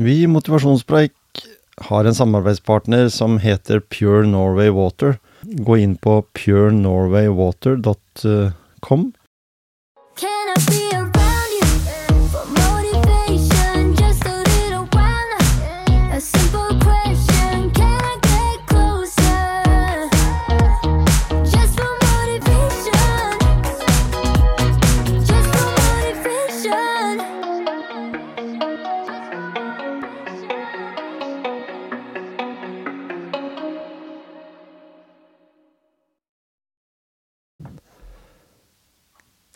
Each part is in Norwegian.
Vi i Motivasjonspreik har en samarbeidspartner som heter Pure Norway Water. Gå inn på purenorwaywater.com.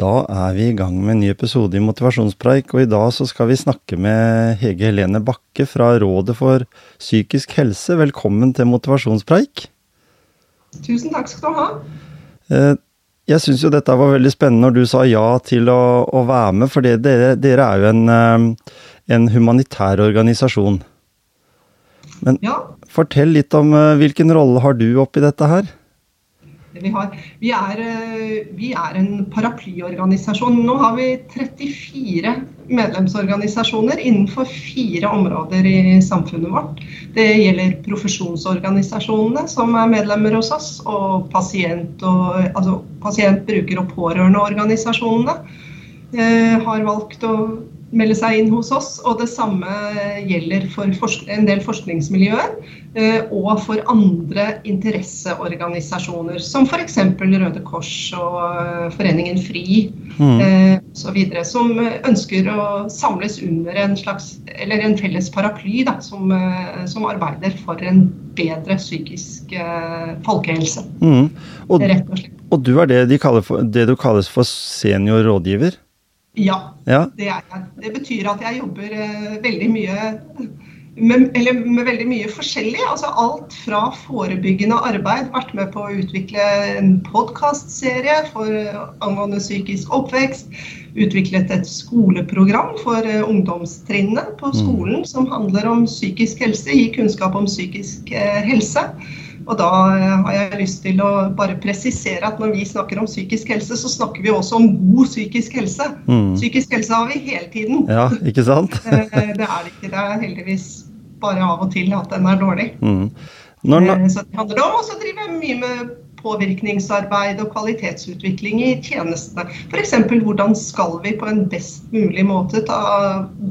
Da er vi i gang med en ny episode i Motivasjonspreik, og i dag så skal vi snakke med Hege Helene Bakke fra Rådet for psykisk helse. Velkommen til Motivasjonspreik. Tusen takk skal du ha. Eh, Jeg syns jo dette var veldig spennende når du sa ja til å, å være med, for dere, dere er jo en, eh, en humanitær organisasjon. Men Ja, fortell litt om eh, hvilken rolle har du oppi dette her? Vi har. Vi er, eh, vi er en paraplyorganisasjon. Nå har vi 34 medlemsorganisasjoner innenfor fire områder i samfunnet vårt. Det gjelder profesjonsorganisasjonene som er medlemmer hos oss, og pasient- og, altså pasient-, bruker- og pårørendeorganisasjonene eh, har valgt å melde seg inn hos oss. Og det samme gjelder for en del forskningsmiljøer eh, og for andre interesseorganisasjoner, som f.eks. Røde Kors og eh, Foreningen FRI Mm. osv., så videre, som eh, ønsker å samles under en slags, eller en felles paraply da, som, eh, som arbeider for en bedre psykisk eh, folkehelse. Mm. Og, og du er det, de for, det du kalles for senior rådgiver? Ja, Ja. det er jeg. Det betyr at jeg jobber eh, veldig mye med, eller med veldig mye forskjellig. Altså alt fra forebyggende arbeid, vært med på å utvikle en podkastserie angående psykisk oppvekst. Utviklet et skoleprogram for eh, ungdomstrinnet på skolen som handler om psykisk helse, gi kunnskap om psykisk eh, helse. Og da eh, har jeg lyst til å bare presisere at når vi snakker om psykisk helse, så snakker vi også om god psykisk helse. Mm. Psykisk helse har vi hele tiden. Ja, ikke sant? Eh, Det er det ikke. Det er heldigvis bare av og til at den er dårlig. Mm. Når, Eh, Så det handler om å drive mye med påvirkningsarbeid og kvalitetsutvikling i tjenestene. F.eks. hvordan skal vi på en best mulig måte ta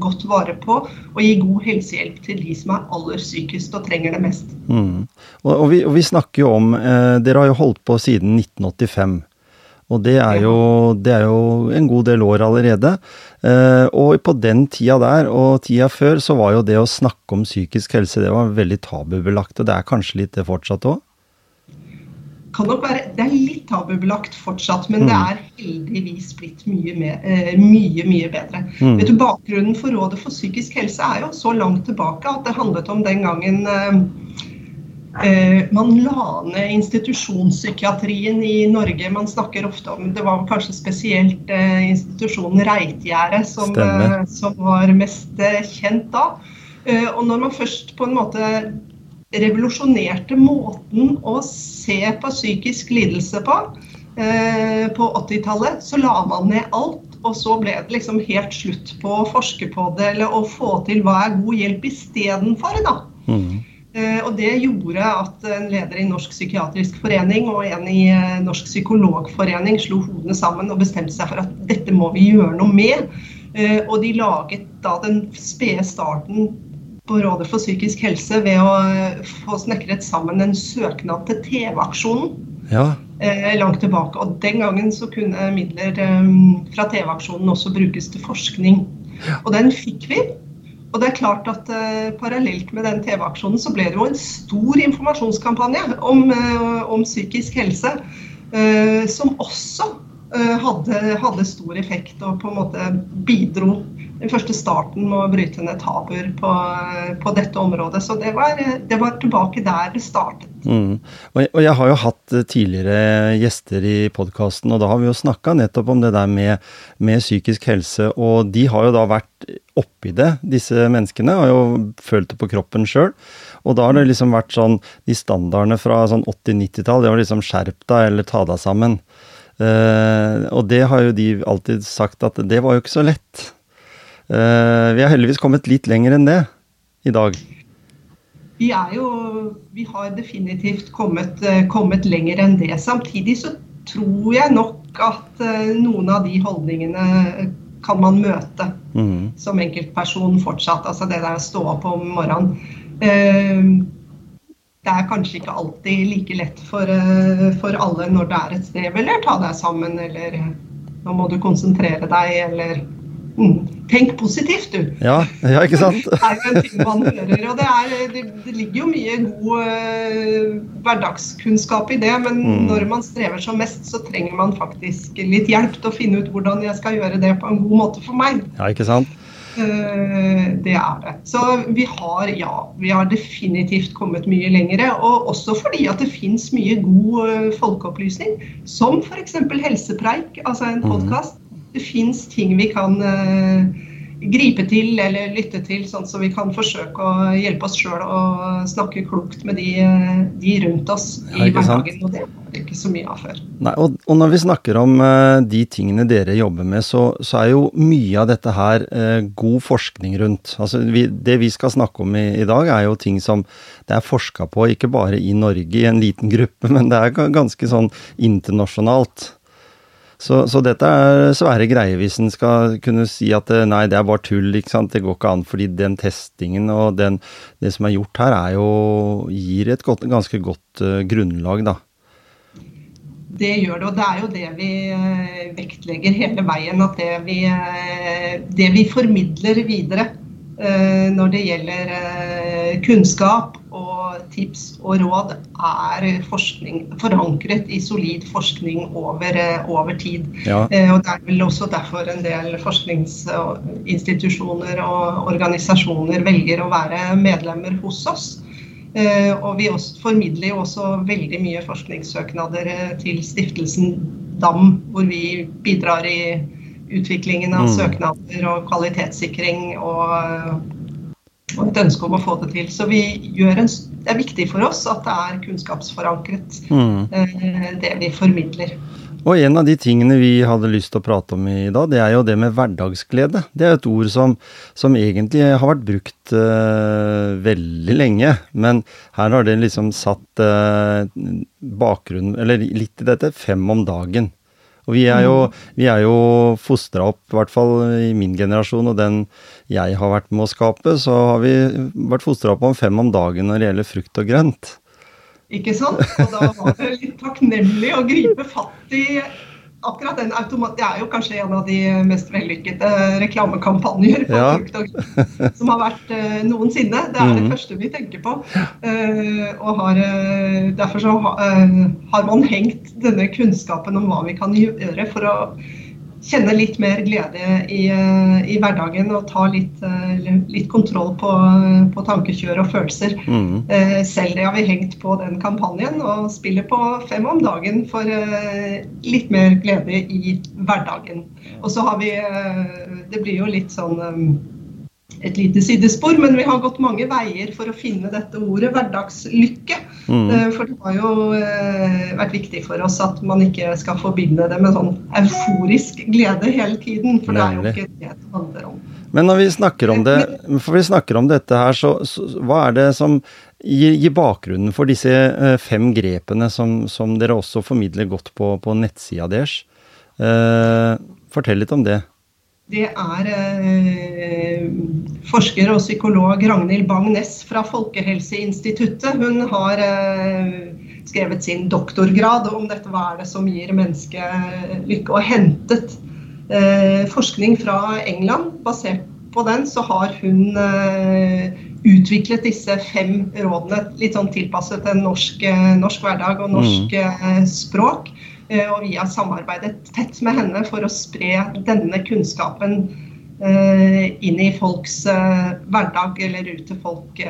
godt vare på og gi god helsehjelp til de som er aller sykest og trenger det mest. Mm. Og, og, vi, og vi snakker jo om eh, Dere har jo holdt på siden 1985. Og det er, jo, det er jo en god del år allerede. Eh, og på den tida der, og tida før, så var jo det å snakke om psykisk helse det var veldig tabubelagt. Og det er kanskje litt det fortsatt òg? Kan nok være, det er litt tabubelagt fortsatt, men Mm. det er heldigvis blitt mye, mer, eh, mye, mye bedre. Mm. Vet du, Bakgrunnen for Rådet for psykisk helse er jo så langt tilbake at det handlet om den gangen eh, eh, man la ned institusjonspsykiatrien i Norge. Man snakker ofte om Det var kanskje spesielt eh, institusjonen Reitgjerdet som, eh, som var mest eh, kjent da. Og når man først på en måte revolusjonerte måten å se på psykisk lidelse på eh, på 80-tallet, så la man ned alt. Og så ble det liksom helt slutt på å forske på det eller å få til hva er god hjelp istedenfor. Mm. Eh, Og det gjorde at en leder i Norsk psykiatrisk forening og en i eh, Norsk psykologforening slo hodene sammen og bestemte seg for at dette må vi gjøre noe med. Eh, Og de laget da den spede starten på Rådet for psykisk helse ved å eh, få snekret sammen en søknad til TV-aksjonen Ja. eh, langt tilbake. Og den gangen så kunne midler eh, fra TV-aksjonen også brukes til forskning. Og den fikk vi. Og det er klart at eh, Parallelt med den TV-aksjonen så ble det jo en stor informasjonskampanje om, eh, om psykisk helse, eh, som også hadde, hadde stor effekt og på en måte bidro den første starten med å bryte ned tabuer på, på dette området. Så det var, det var tilbake der det startet. Mm. Og, jeg, og jeg har jo hatt eh, tidligere gjester i podkasten, og da har vi jo snakka nettopp om det der med, med psykisk helse, og de har jo da vært oppi det, disse menneskene, har jo følt det på kroppen sjøl. Og da har det liksom vært sånn De standardene fra sånn 80-90-tall, det var liksom skjerp deg eller ta deg sammen. Uh, og det har jo de alltid sagt at det var jo ikke så lett. Eh, vi har heldigvis kommet litt lenger enn det. i dag? Vi er jo Vi har definitivt kommet, eh, kommet lenger enn det. Samtidig så tror jeg nok at eh, noen av de holdningene kan man møte mm. som enkeltperson fortsatt. Altså det der å stå opp om morgenen. Det er kanskje ikke alltid like lett for, for alle når det er et strev, eller ta deg sammen, eller nå må du konsentrere deg, eller Tenk positivt, du. Ja, ja, ikke sant? Det er jo en ting man hører, og det, er, det, det ligger jo mye god eh, hverdagskunnskap i det, men Mm. når man strever som mest, så trenger man faktisk litt hjelp til å finne ut hvordan jeg skal gjøre det på en god måte for meg. Ja, ikke sant? Eh, Det er det. Så vi har, ja, vi har definitivt kommet mye lengre. Og også fordi at det fins mye god eh, folkeopplysning, som f.eks. Helsepreik, altså en podkast. podkast. Det fins ting vi kan eh, gripe til eller lytte til, sånn så vi kan forsøke å hjelpe oss sjøl å snakke klokt med de, eh, de rundt oss i hverdagen. Og det var det ikke så mye av før. Nei, og, og når vi snakker om uh, de tingene dere jobber med, så, så er jo mye av dette her uh, god forskning rundt. Altså, vi, det vi skal snakke om i, i dag, er jo ting som det er forska på, ikke bare i Norge i en liten gruppe, men det er ganske sånn internasjonalt. Så, så dette er svære greier hvis en skal kunne si at eh, nei, det er bare tull, ikke sant. Det går ikke an fordi den testingen og den, det som er gjort her, er jo gir et godt, ganske godt uh, grunnlag, da. Det gjør det, og det er jo det vi eh, vektlegger hele veien. At det vi, det vi formidler videre når det gjelder eh, kunnskap og tips og råd, er forskning forankret i solid forskning over, eh, over tid. Ja. Eh, Og Det er vel også derfor en del forskningsinstitusjoner og organisasjoner velger å være medlemmer hos oss. Eh, Og vi formidler jo også veldig mye forskningssøknader eh, til stiftelsen DAM, hvor vi bidrar i utviklingen av Mm. søknader og kvalitetssikring og, og et ønske om å få det til. Så en, det er viktig for oss at det er kunnskapsforankret, Mm. eh, det vi formidler. Og en av de tingene vi hadde lyst til å prate om i dag, det er jo det med hverdagsglede. Det er et ord som, som egentlig har vært brukt uh, veldig lenge, men her har det liksom satt uh, bakgrunnen, eller litt i dette, fem om dagen. Og vi er jo, vi er jo fostra opp, i hvert fall i min generasjon og den jeg har vært med å skape, så har vi vært fostra opp om fem om dagen når det gjelder frukt og grønt. Ikke sant? Og da var det litt takknemlig å gripe fatt i akkurat den automat... Det er jo kanskje en av de mest vellykkede reklamekampanjer for Ja. TikTok som har vært uh, noensinne. Det er det første vi tenker på. Uh, og har, uh, derfor så ha, eh, har man hengt denne kunnskapen om hva vi kan gjøre for å kjenne litt mer glede i, eh, i hverdagen og ta litt, eh, litt kontroll på, på tankekjør og følelser. Mm. Eh, Selv har vi hengt på den kampanjen og spiller på fem om dagen for litt mer glede i hverdagen. Og så har vi Det blir jo litt sånn et lite sidespor, men vi har gått mange veier for å finne dette ordet hverdagslykke. Mm. Eh, For det har jo eh, vært viktig for oss at man ikke skal forbinde det med sånn euforisk glede hele tiden. For det er jo ikke det det handler om. Men når vi snakker om det, vi snakker om dette her, så, så hva er det som gir, gir bakgrunnen for disse eh, fem grepene som, som dere også formidler godt på, på nettsida deres? Eh, fortell litt om det. Det er eh, forsker og psykolog Ragnhild Bang-Ness fra Folkehelseinstituttet. Hun har eh, skrevet sin doktorgrad om dette hva er det som gir mennesket lykke, og hentet eh, forskning fra England. Basert på den så har hun eh, utviklet disse fem rådene, litt sånn tilpasset en norsk, eh, norsk hverdag og norsk mm. språk. Eh, Og vi har samarbeidet tett med henne for å spre denne kunnskapen eh, inn i folks eh, hverdag eller ut til folk,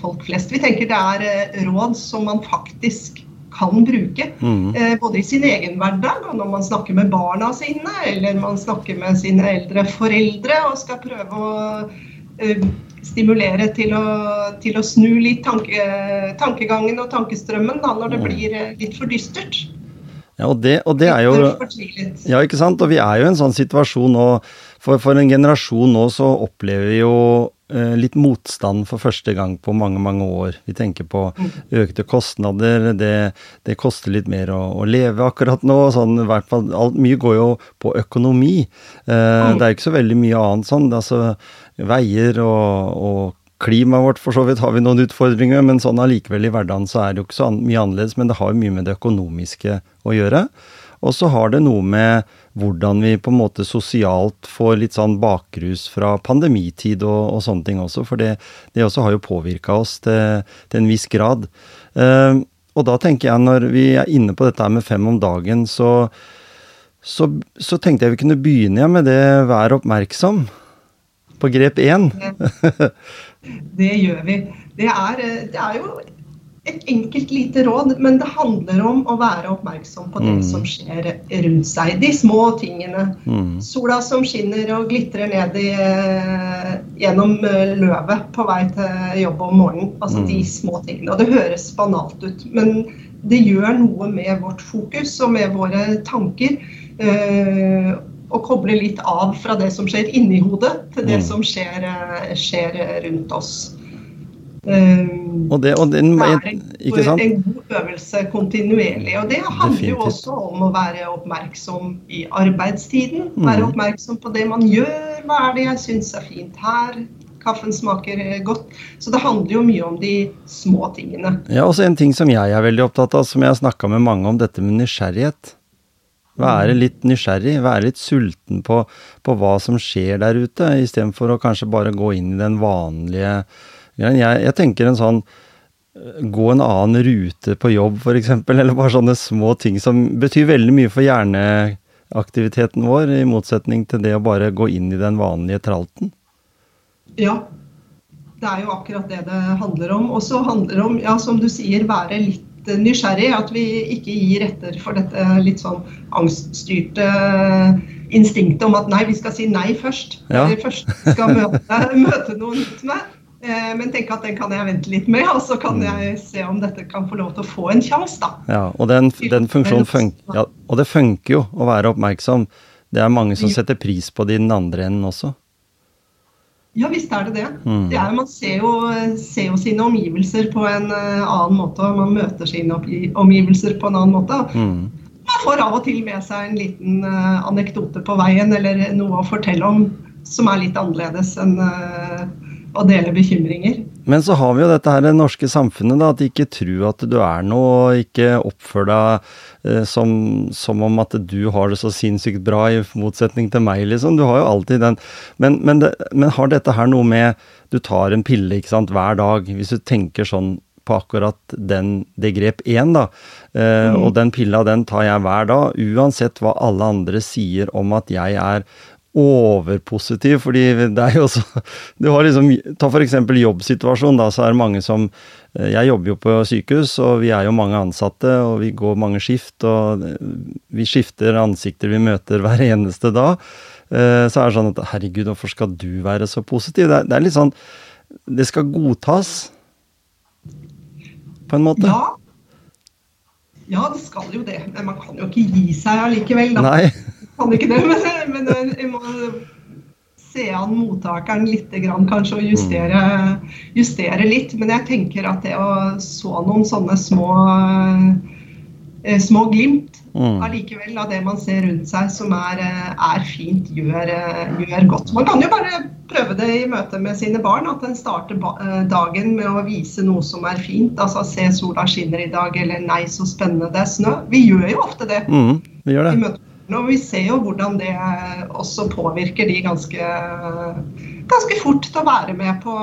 folk flest. Vi tenker det er råd som man faktisk kan bruke. Mm. Både i sin egen hverdag og når man snakker med barna sine, eller man snakker med sine eldre foreldre og skal prøve å stimulere til å, til å snu litt tanke, tankegangen og tankestrømmen da, når det Mm. blir litt for dystert. Ja, og det, og det er jo. Ja, ikke sant. Og vi er jo i en sånn situasjon nå For, for en generasjon nå så opplever vi jo eh, litt motstand for første gang på mange, mange år. Vi tenker på økte kostnader, det, det koster litt mer å, å leve akkurat nå. Sånn, hvert fall, alt, mye går jo på økonomi. Eh, det er ikke så veldig mye annet sånn. Altså, veier og, og klimaet vårt, for så vidt, har vi noen utfordringer, men sånn allikevel i hverdagen så er det jo ikke så mye annerledes. Men det har jo mye med det økonomiske å gjøre. Og så har det noe med hvordan vi på en måte sosialt får litt sånn bakrus fra pandemitid og, og sånne ting også, for det, det også har jo påvirka oss til, til, en viss grad. Uh, og da tenker jeg, når vi er inne på dette med fem om dagen, så, så, så tenkte jeg vi kunne begynne med det vær oppmerksom på grep én. Det gjør vi. Det er, eh, det er jo et enkelt lite råd, men det handler om å være oppmerksom på det Mm. som skjer rundt seg. De små tingene. Mm. Sola som skinner og glitrer ned i, eh, gjennom eh, løvet på vei til jobb om morgenen. Altså Mm. de små tingene. Og det høres banalt ut, men det gjør noe med vårt fokus og med våre tanker. Eh, å koble litt av fra det som skjer inni hodet, til det Mm. som skjer, eh, skjer rundt oss. Um, Og det, og den, det er en, en god øvelse kontinuerlig. Og det handler jo også om å være oppmerksom i arbeidstiden. Mhm. Være oppmerksom på det man gjør. Hva er det jeg syns er fint her? Kaffen smaker eh, godt. Så det handler jo mye om de små tingene. Ja, også en ting som jeg er veldig opptatt av, som jeg har snakka med mange om, dette med nysgjerrighet. Være litt nysgjerrig, være litt sulten på, på hva som skjer der ute, istedenfor å kanskje bare gå inn i den vanlige. Jeg, jeg tenker en sånn øh, Gå en annen rute på jobb, f.eks., eller bare sånne små ting som betyr veldig mye for hjerneaktiviteten vår, i motsetning til det å bare gå inn i den vanlige tralten. Ja. Det er jo akkurat det det handler om. Og så handler det om, ja, som du sier, være litt eh, nysgjerrig. At vi ikke gir etter for dette litt sånn angststyrte instinktet om at nei, vi skal si nei først. Ja. Eller først skal møte, møte noe nytt med. Eh, Men tenke at den kan jeg vente litt med, og så kan Mm. jeg se om dette kan få lov til å få en sjanse, da. Ja, og den, den funker, ja, og det funker jo å være oppmerksom. Det er mange som setter pris på det i den andre enden også. Ja visst er det det. Mm. det er, man ser jo, ser jo sine omgivelser på en eh, annen måte, og man møter sine omgivelser på en annen måte. Mm. Man får av og til med seg en liten eh, anekdote på veien, eller noe å fortelle om som er litt annerledes enn eh, å dele bekymringer. Men så har vi jo dette her det norske samfunnet, da, at ikke tro at du er noe, og ikke oppfør deg eh, som, som om at du har det så sinnssykt bra, i motsetning til meg, liksom. Du har jo alltid den. Men, men, det, men har dette her noe med Du tar en pille ikke sant, hver dag, hvis du tenker sånn på akkurat den, det grep én, da. Eh, Og den pilla, den tar jeg hver dag, uansett hva alle andre sier om at jeg er overpositiv, fordi det er jo så Du har liksom Ta for eksempel jobbsituasjonen, da, så er det mange som eh, Jeg jobber jo på sykehus, og vi er jo mange ansatte, og vi går mange skift, og eh, vi skifter ansikter vi møter hver eneste dag. Eh, Så er det sånn at herregud, hvorfor skal du være så positiv? Det er, det er litt sånn Det skal godtas, på en måte. Ja. ja, det skal jo det. Men man kan jo ikke gi seg allikevel, da. Nei. Kan ikke det, men, men jeg må se an mottakeren litt, grann, kanskje, og justere, justere litt. Men jeg tenker at det å så noen sånne små, eh, små glimt Mm. allikevel av det man ser rundt seg som er, eh, er fint, gjør, eh, gjør godt. Man kan jo bare prøve det i møte med sine barn. At en starter dagen med å vise noe som er fint. Altså se sola skinner i dag, eller nei, så spennende det er snø. Vi gjør jo ofte det Mm, vi gjør i det. møte og vi ser jo hvordan det også påvirker de ganske, ganske fort til å være med på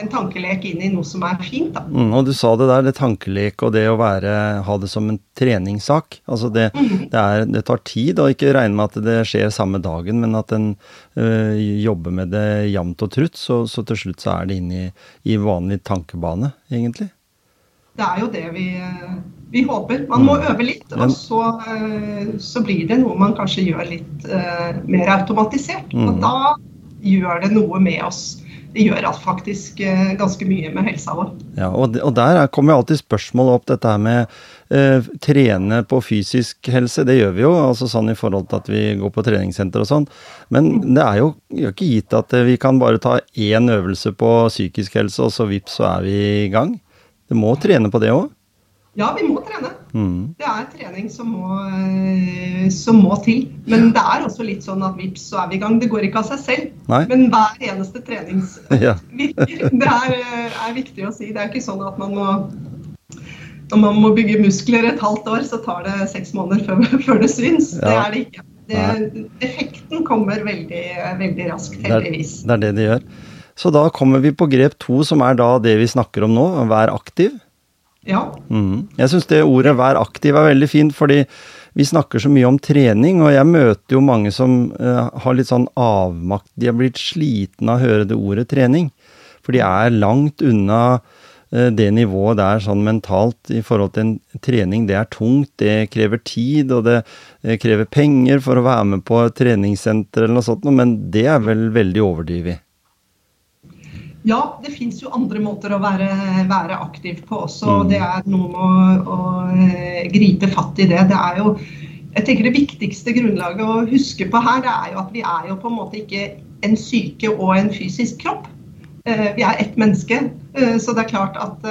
en tankelek inn i noe som er fint. Da. Mm, og du sa det der, det tankelek og det å være, ha det som en treningssak. Altså det, det, er, det tar tid, og ikke regne med at det skjer samme dagen, men at en øh, jobber med det jevnt og trutt, så, så til slutt så er det inn i, i vanlig tankebane, egentlig. Det er jo det vi, vi håper. Man må Mm. øve litt, og så, eh, så blir det noe man kanskje gjør litt eh, mer automatisert. Mm. Og da gjør det noe med oss. det gjør at faktisk eh, ganske mye med helsa vår. Ja, og, det- og der er- kommer jo alltid spørsmålet opp, dette her med eh, trene på fysisk helse. Det gjør vi jo, altså sånn i forhold til at vi går på treningssenter og sånn. Men det er jo jo ikke gitt at eh, vi kan bare ta én øvelse på psykisk helse, og så vips, så er vi i gang. Det må trene på det òg. Ja, vi må trene. Mm. Det er trening som må, eh, som må til. Men det er også litt sånn at vips, så er vi i gang. Det går ikke av seg selv. Nei. Men hver eneste treningsøkt Ja. virker. Det er, eh, er viktig å si. Det er ikke sånn at man må når man må bygge muskler et halvt år, så tar det seks måneder før, før det syns. Det er det ikke. Det, effekten kommer veldig, veldig raskt, Det er, heldigvis. det er det de gjør. Så da kommer vi på grep to, som er da det vi snakker om nå, vær aktiv. Ja. Mm. Jeg syns det ordet 'vær aktiv' er veldig fint, fordi vi snakker så mye om trening, og jeg møter jo mange som uh, har litt sånn avmakt. De er blitt slitne av å høre det ordet trening. For de er langt unna uh, det nivået der sånn mentalt i forhold til en trening. Det er tungt, det krever tid, og det uh, krever penger for å være med på et treningssenter eller noe sånt, men det er vel veldig overdrevet. Ja, det fins jo andre måter å være, være aktiv på også. Mm. og Det er noe med å, å eh, gripe fatt i det. Det er jo jeg tenker Det viktigste grunnlaget å huske på her, det er jo at vi er jo på en måte ikke en syke og en fysisk kropp. Eh, Vi er ett menneske. eh, Så det er klart at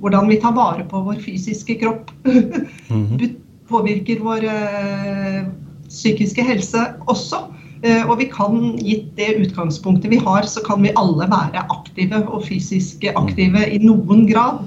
hvordan vi tar vare på vår fysiske kropp Mhm. påvirker vår psykiske helse også. Eh, og vi kan, gitt det utgangspunktet vi har, så kan vi alle være aktive og fysisk aktive i noen grad.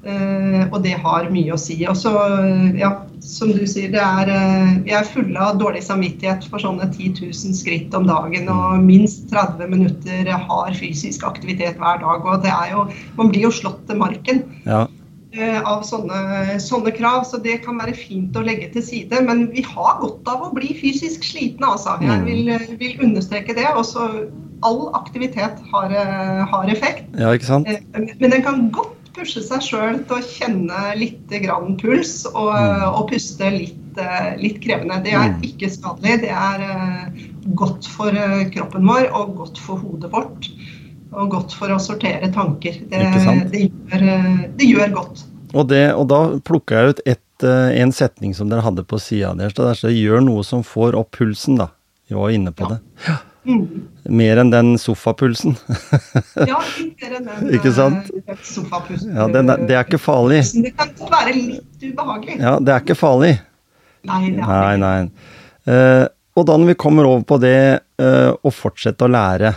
Eh, og det har mye å si. Og så, eh, ja, som du sier, det er, eh, vi er fulle av dårlig samvittighet for sånne 10 000 skritt om dagen og minst 30 minutter har fysisk aktivitet hver dag. Og det er jo, man blir jo slått til marken Ja. Eh, av sånne, sånne krav, så det kan være fint å legge til side. Men vi har godt av å bli fysisk slitne, altså. Jeg Mm. vil, vil understreke det. Også all aktivitet har, eh, har effekt. ja, ikke sant? Eh, Men den kan godt pushe seg sjøl til å kjenne litt grann puls og, Mm. og puste litt, eh, litt krevende. Det er Mm. ikke skadelig. Det er eh, godt for eh, kroppen vår og godt for hodet vårt. Og godt for å sortere tanker. Det, det, gjør, eh, det gjør godt. Og, det, og da plukka jeg ut et, eh, en setning som dere hadde på sida deres. Der står 'gjør noe som får opp pulsen', da. Vi var inne på Ja. det. Mm. Mer enn den sofapulsen. Ja, litt mer enn den Ikke sant? eh. Ja, den er, det er ikke farlig. Det kan være litt ubehagelig. Ja, det er ikke farlig. Nei, det er Nei, nei. Uh, og da når vi kommer over på det uh, å fortsette å lære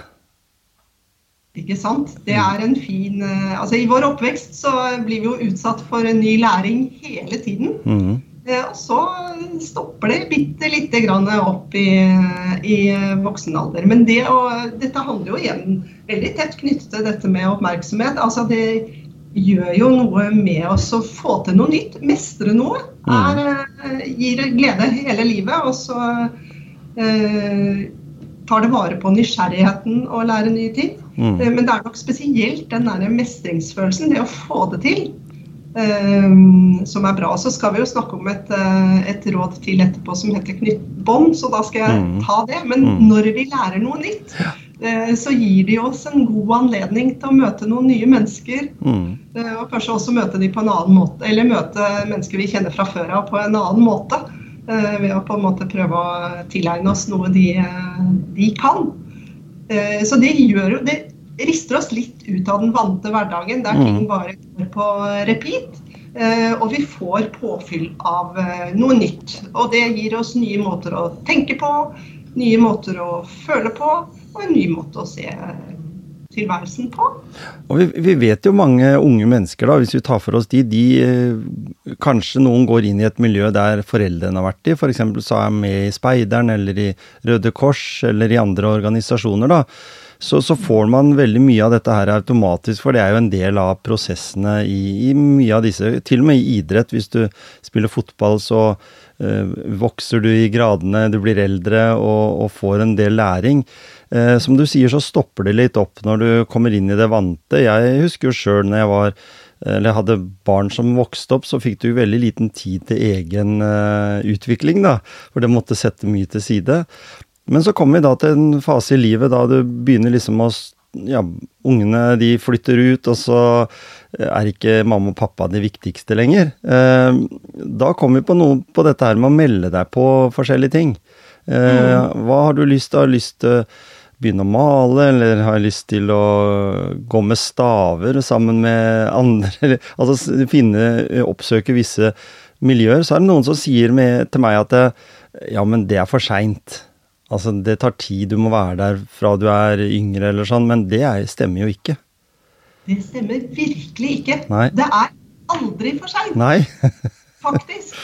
Ikke sant? Det er en fin eh, Altså I vår oppvekst så blir vi jo utsatt for ny læring hele tiden. Mhm. Eh, Og så stopper det bitte lite grann opp i, i voksen alder. Men det å, dette handler jo igjen veldig tett knyttet til dette med oppmerksomhet. Altså det gjør jo noe med oss å få til noe nytt. Mestre noe. Er, eh, gir glede hele livet. Og så eh, tar det vare på nysgjerrigheten å lære nye ting. Mm. Eh, Men det er nok spesielt den der mestringsfølelsen, det å få det til, um, som er bra. Så skal vi jo snakke om et, eh, et råd til etterpå som heter knytt bånd, så da skal jeg Mm. ta det. Men Mm. når vi lærer noe nytt, så gir de oss en god anledning til å møte noen nye mennesker. Mm. Og kanskje også møte de på en annen måte, eller møte mennesker vi kjenner fra før av på en annen måte. Eh, Ved å på en måte prøve å tilegne oss noe de, eh, de kan. Eh, Så det gjør jo Det rister oss litt ut av den vante hverdagen der Mm. ting bare går på repeat. Eh, Og vi får påfyll av noe nytt. Og det gir oss nye måter å tenke på, nye måter å føle på, og en ny måte å se tilværelsen på. Og vi, vi vet jo mange unge mennesker, da, hvis vi tar for oss de, de eh, Kanskje noen går inn i et miljø der foreldrene har vært i, f.eks. så er jeg med i Speideren eller i Røde Kors eller i andre organisasjoner. da, så, så får man veldig mye av dette her automatisk, for det er jo en del av prosessene i, i mye av disse Til og med i idrett, hvis du spiller fotball, så øh, vokser du i gradene, du blir eldre og, og får en del læring. Eh, som du sier, så stopper det litt opp når du kommer inn i det vante. Jeg husker jo sjøl når jeg var eller hadde barn som vokste opp, så fikk du veldig liten tid til egen uh, utvikling, da. For det måtte sette mye til side. Men så kommer vi da til en fase i livet da du begynner liksom å Ja, ungene de flytter ut, og så er ikke mamma og pappa de viktigste lenger. Eh, Da kommer vi på noe på dette her med å melde deg på forskjellige ting. Eh, Hva har du lyst til? Har du lyst til å begynne å male, eller har jeg lyst til å gå med staver sammen med andre? Altså finne, oppsøke visse miljøer. Så er det noen som sier med, til meg at ja, men det er for seint. Altså, det tar tid, du må være der fra du er yngre eller sånn, men det er, stemmer jo ikke. Det stemmer virkelig ikke. Nei. Det er aldri for seint, faktisk.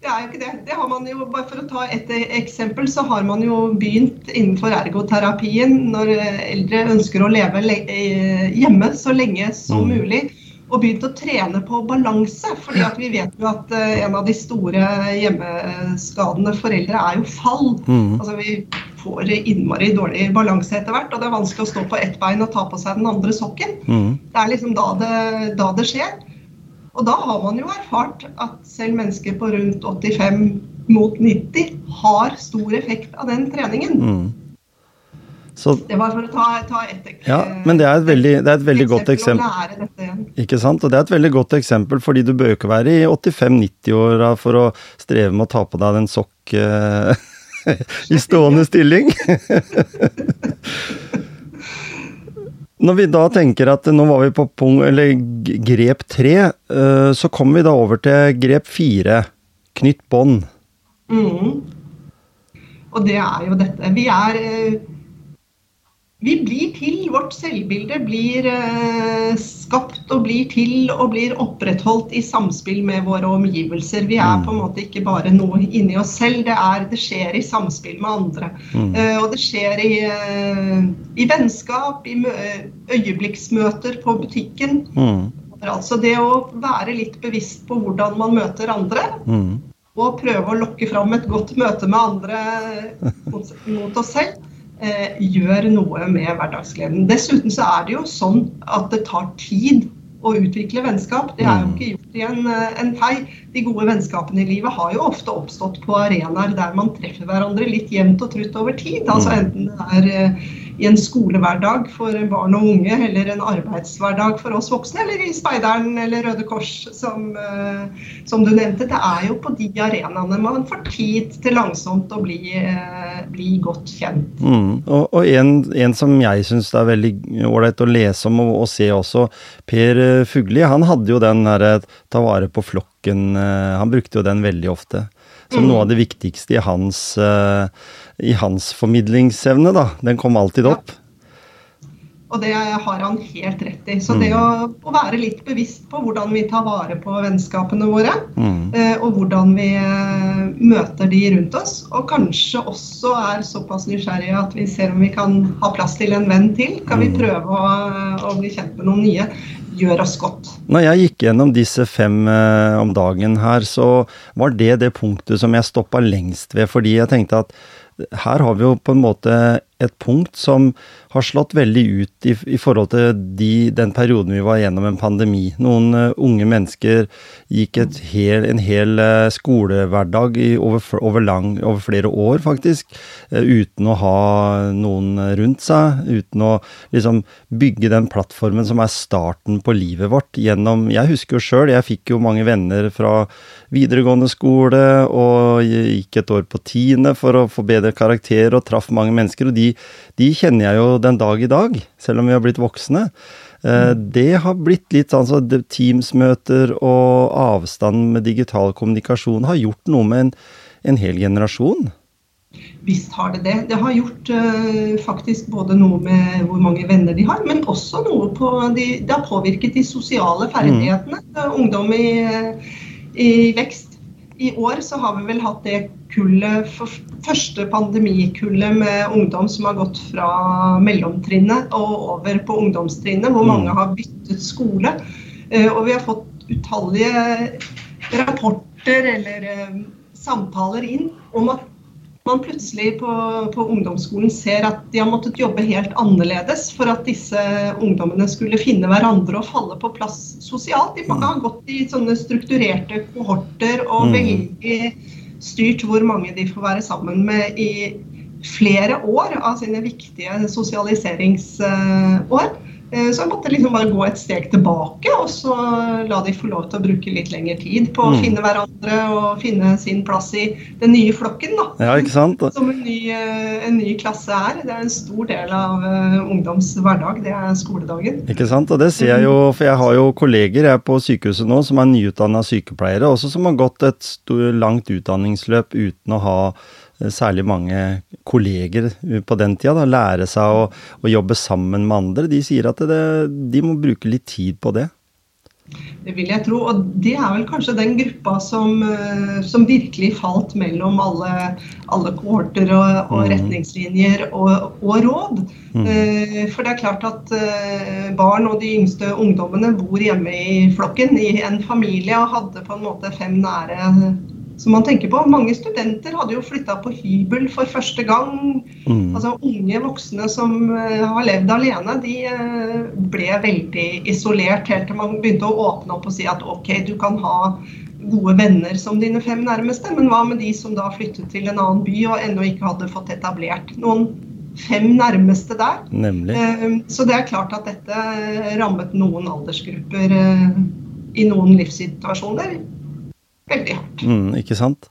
Det er jo ikke det. Det har man jo, bare For å ta et eksempel, så har man jo begynt innenfor ergoterapien når eldre ønsker å leve eh, hjemme så lenge som Mm. mulig. Og begynt å trene på balanse. fordi at vi vet jo at eh, en av de store hjemmeskadene foreldre er jo fall. Mm. Altså Vi får innmari dårlig balanse etter hvert, og det er vanskelig å stå på ett bein og ta på seg den andre sokken. Mm. Det er liksom da det, da det skjer. Og da har man jo erfart at selv mennesker på rundt 85 mot 90 har stor effekt av den treningen. Mm. Så, Det var for å ta, ta et ja, men det er et veldig, det er et veldig godt eksempel. Ikke sant? Og det er et veldig godt eksempel, fordi du bør ikke være i 85-90-åra for å streve med å ta på deg den sokk eh, i stående stilling. Når vi da tenker at nå var vi på punkt, eller grep tre, eh, så kommer vi da over til grep fire. Knytt bånd. Mm. Og det er jo dette. Vi er eh, Vi blir til. Vårt selvbilde blir eh, skapt og blir til og blir opprettholdt i samspill med våre omgivelser. Vi er Mm. på en måte ikke bare noe inni oss selv, det, er, det skjer i samspill med andre. Mm. Eh, og det skjer i, eh, i vennskap, i øyeblikksmøter på butikken. Mm. Altså det å være litt bevisst på hvordan man møter andre, Mm. og prøve å lokke fram et godt møte med andre mot, oss selv, gjør noe med hverdagsgleden. Dessuten så er det jo sånn at det tar tid å utvikle vennskap. Det er jo Mm. ikke gjort i en, eh, en fei. De gode vennskapene i livet har jo ofte oppstått på arenaer der man treffer hverandre litt jevnt og trutt over tid. Altså Mm. enten det er eh, i en skolehverdag for barn og unge, eller en arbeidshverdag for oss voksne, eller i Speideren eller Røde Kors, som, eh, som du nevnte. Det er jo på de arenaene man får tid til langsomt å bli, eh, bli godt kjent. Mm. Og, og en, en som jeg syns er veldig ålreit å lese om og, og se også, Per eh, Fugli, han hadde jo den herre ta vare på flokken, han brukte jo den veldig ofte. Som Mm. noe av det viktigste i hans, eh, i hans formidlingsevne, da. Den kom alltid Ja. opp. Og det har han helt rett i. Så Mm. det å, å være litt bevisst på hvordan vi tar vare på vennskapene våre, Mm. eh, og hvordan vi eh, møter de rundt oss, og kanskje også er såpass nysgjerrige at vi ser om vi kan ha plass til en venn til, kan vi Mm. prøve å, å bli kjent med noen nye, gjør oss godt. Når jeg gikk gjennom disse fem eh, om dagen her, så var det det punktet som jeg stoppa lengst ved, fordi jeg tenkte at her har vi jo på en måte et punkt som har slått veldig ut i, i forhold til de, den perioden vi var gjennom en pandemi. Noen uh, unge mennesker gikk hel, en hel uh, skolehverdag i, over, over, lang, over flere år, faktisk, uh, uten å ha noen rundt seg. Uten å liksom bygge den plattformen som er starten på livet vårt gjennom Jeg husker jo sjøl, jeg fikk jo mange venner fra videregående skole og gikk et år på tiende for å få bedre karakter og traff mange mennesker. Og de, de kjenner jeg jo den dag i dag, selv om vi har blitt voksne. Eh, Det har blitt litt sånn så det- Teams-møter og avstand med digital kommunikasjon har gjort noe med en, en hel generasjon. Visst har det det. Det har gjort uh, faktisk både noe med hvor mange venner de har, men også noe på de, Det har påvirket de sosiale ferdighetene. Er Ungdom i, i vekst. I år så har vi vel hatt det kullet, første pandemikullet med ungdom som har gått fra mellomtrinnet og over på ungdomstrinnet, hvor Mm. mange har byttet skole. Eh, og vi har fått utallige rapporter eller eh, samtaler inn om at man plutselig på, på ungdomsskolen ser at de har måttet jobbe helt annerledes for at disse ungdommene skulle finne hverandre og falle på plass sosialt. De har gått i sånne strukturerte kohorter og Mm. veldig styrt hvor mange de får være sammen med i, flere år av sine viktige sosialiseringsår. Eh, Så jeg måtte liksom bare gå et steg tilbake og så la de få lov til å bruke litt lengre tid på å Mm. finne hverandre og finne sin plass i den nye flokken. da. Ja, ikke sant? Som en ny, eh, en ny klasse er. Det er en stor del av eh, ungdoms hverdag. Det er skoledagen. Ikke sant? Og det ser jeg jo, for jeg har jo kolleger jeg på sykehuset nå som er nyutdanna sykepleiere, også som har gått et langt utdanningsløp uten å ha særlig mange kolleger eh, på den tida. Da. Lære seg å, å jobbe sammen med andre. De sier at det, de må bruke litt tid på det. Det vil jeg tro. Og det er vel kanskje den gruppa som, eh, som virkelig falt mellom alle, alle kohorter og, og Mhm. retningslinjer og, og råd. Mm. Eh, For det er klart at eh, barn og de yngste ungdommene bor hjemme i flokken i en familie og hadde på en måte fem nære som man tenker på. Mange studenter hadde jo flytta på hybel for første gang. Mm. Altså Unge voksne som eh, har levd alene, de eh, ble veldig isolert helt til man begynte å åpne opp og si at ok, du kan ha gode venner som dine fem nærmeste, men hva med de som da flyttet til en annen by og ennå ikke hadde fått etablert noen fem nærmeste der? Nemlig. Eh, Så det er klart at dette rammet noen aldersgrupper i noen livssituasjoner veldig hardt. Mm, ikke sant?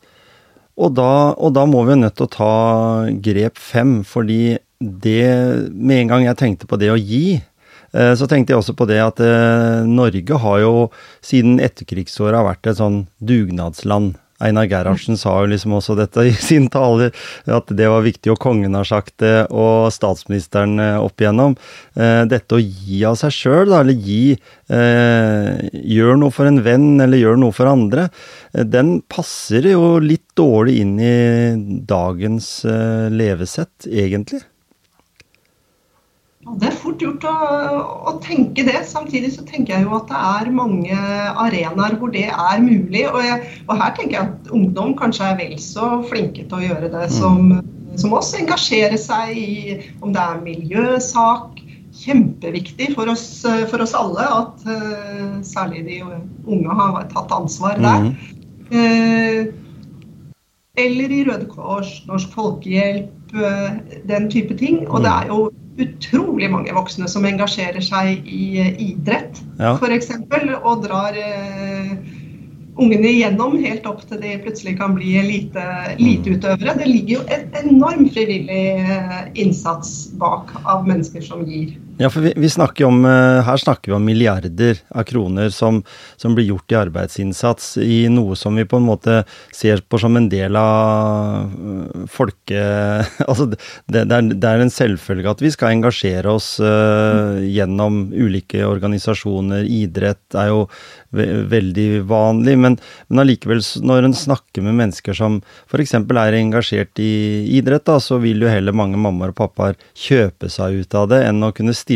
Og da, og da må vi jo nødt til å ta grep fem, fordi det Med en gang jeg tenkte på det å gi, eh, så tenkte jeg også på det at eh, Norge har jo siden etterkrigsåra vært et sånn dugnadsland. Einar Gerhardsen sa jo liksom også dette i sin tale, at det var viktig, og kongen har sagt det, og statsministeren eh, opp igjennom. Eh, Dette å gi av seg sjøl, eller gi eh, Gjør noe for en venn, eller gjør noe for andre. Den passer jo litt dårlig inn i dagens levesett, egentlig. Det er fort gjort å, å tenke det. Samtidig så tenker jeg jo at det er mange arenaer hvor det er mulig. Og, jeg, og her tenker jeg at ungdom kanskje er vel så flinke til å gjøre det som, som oss. Engasjere seg i om det er miljøsak. Kjempeviktig for oss, for oss alle at uh, særlig de unge har tatt ansvar der. Eh, eller i Røde Kors, Norsk Folkehjelp, uh, den type ting. Og det er jo utrolig mange voksne som engasjerer seg i eh, idrett, Ja. f.eks. Og drar eh, ungene igjennom helt opp til de plutselig kan bli elite, eliteutøvere. Det ligger jo en enorm frivillig eh, innsats bak av mennesker som gir. Ja, for vi, vi snakker om, eh, her snakker vi om milliarder av kroner som, som blir gjort i arbeidsinnsats i noe som vi på en måte ser på som en del av øh, folke... Altså, det, det, er, det er en selvfølge at vi skal engasjere oss uh, gjennom ulike organisasjoner. Idrett er jo ve veldig vanlig, men, men allikevel, når en snakker med mennesker som f.eks. er engasjert i idrett, da, så vil jo heller mange mammaer og pappaer kjøpe seg ut av det enn å kunne stille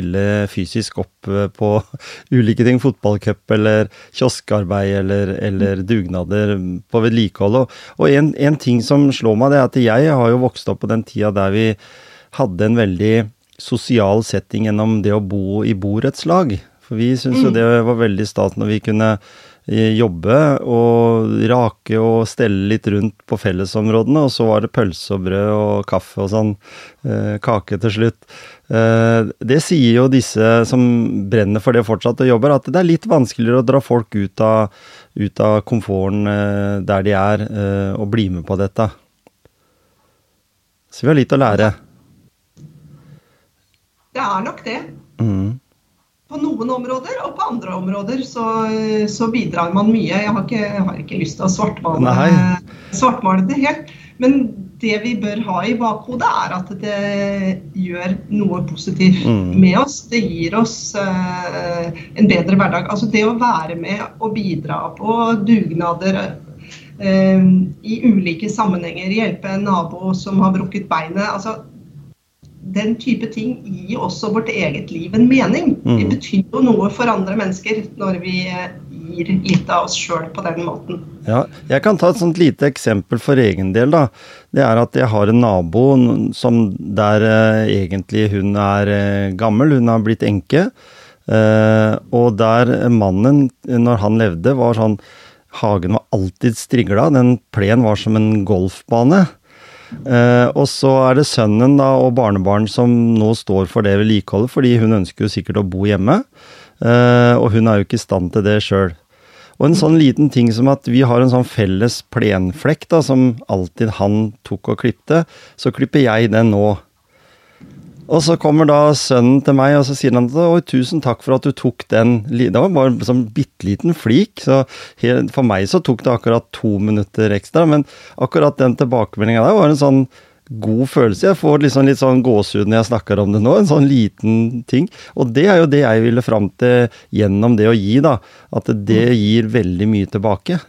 fysisk opp eh, på ulike ting. Fotballcup eller kioskarbeid eller, eller dugnader på vedlikehold. Og, og en, en ting som slår meg, det er at jeg har jo vokst opp på den tida der vi hadde en veldig sosial setting gjennom det å bo i borettslag. For vi syntes jo det var veldig stas når vi kunne eh, jobbe og rake og stelle litt rundt på fellesområdene, og så var det pølse og brød og kaffe og sånn, eh, kake til slutt. Eh, det sier jo disse som brenner for det fortsatt og jobber, at det er litt vanskeligere å dra folk ut av, ut av komforten der de er, og bli med på dette. Så vi har litt å lære. Det er nok det. Mm. På noen områder, og på andre områder så, så bidrar man mye. Jeg har ikke, jeg har ikke lyst til å svartmale, svartmale det helt. Men det vi bør ha i bakhodet, er at det gjør noe positivt Mm. med oss. Det gir oss uh, en bedre hverdag. Altså det å være med og bidra på dugnader uh, i ulike sammenhenger. Hjelpe en nabo som har brukket beinet. altså den type ting gir også vårt eget liv en mening. Mm. Det betyr jo noe for andre mennesker når vi eh, gir litt av oss sjøl på den måten. Ja, jeg kan ta et sånt lite eksempel for egen del, da. Det er at jeg har en nabo som der eh, egentlig hun er eh, gammel, hun har blitt enke. Eh, og der mannen, når han levde, var sånn Hagen var alltid strigla. Den plenen var som en golfbane. Eh, og så er det sønnen da, og barnebarn som nå står for det vedlikeholdet, fordi hun ønsker jo sikkert å bo hjemme. Eh, og hun er jo ikke i stand til det sjøl. Og en sånn liten ting som at vi har en sånn felles plenflekk da, som alltid han tok og klipte, så klipper jeg den nå. Og så kommer da sønnen til meg og så sier han at tusen takk for at du tok den. Det var bare en sånn bitte liten flik, så for meg så tok det akkurat to minutter ekstra. Men akkurat den tilbakemeldinga der var en sånn god følelse. Jeg får liksom litt sånn gåsehud når jeg snakker om det nå. En sånn liten ting. Og det er jo det jeg ville fram til gjennom det å gi, da. At det gir veldig mye tilbake.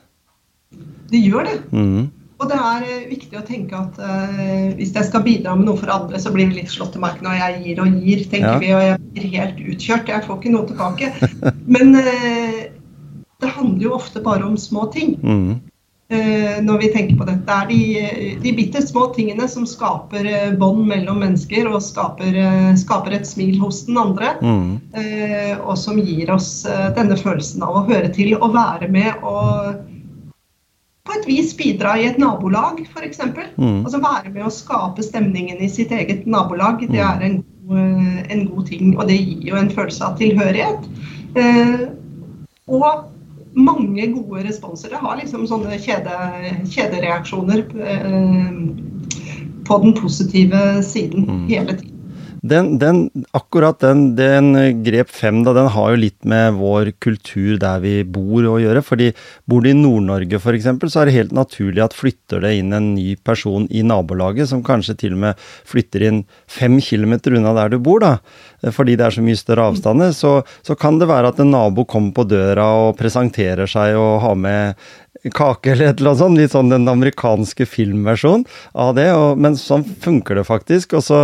Det gjør det. Mhm. Og det er eh, viktig å tenke at uh, hvis jeg skal bidra med noe for andre, så blir vi litt slått til marken, og jeg gir og gir, tenker Ja. vi, og jeg blir helt utkjørt. Jeg får ikke noe tilbake. Men uh, det handler jo ofte bare om små ting. Mm. Uh, når vi tenker på dette. Det er de, de bitte små tingene som skaper bånd mellom mennesker og skaper, skaper et smil hos den andre. Mm. og som gir oss denne følelsen av å høre til og være med og på et vis bidra i et nabolag, f.eks. Mm. Altså være med å skape stemningen i sitt eget nabolag. Det er en god, eh, en god ting, og det gir jo en følelse av tilhørighet. Eh, og mange gode responser. Det har liksom sånne kjede, kjedereaksjoner eh, på den positive siden Mm. hele tiden. Den, den, akkurat den, den grep fem, da, den har jo litt med vår kultur der vi bor å gjøre. fordi bor du i Nord-Norge f.eks., så er det helt naturlig at flytter det inn en ny person i nabolaget, som kanskje til og med flytter inn fem kilometer unna der du bor, da. Fordi det er så mye større avstander. Så, så kan det være at en nabo kommer på døra og presenterer seg og har med kake eller et eller annet sånt. Litt sånn den amerikanske filmversjonen av det. Og, men sånn funker det faktisk. Og så,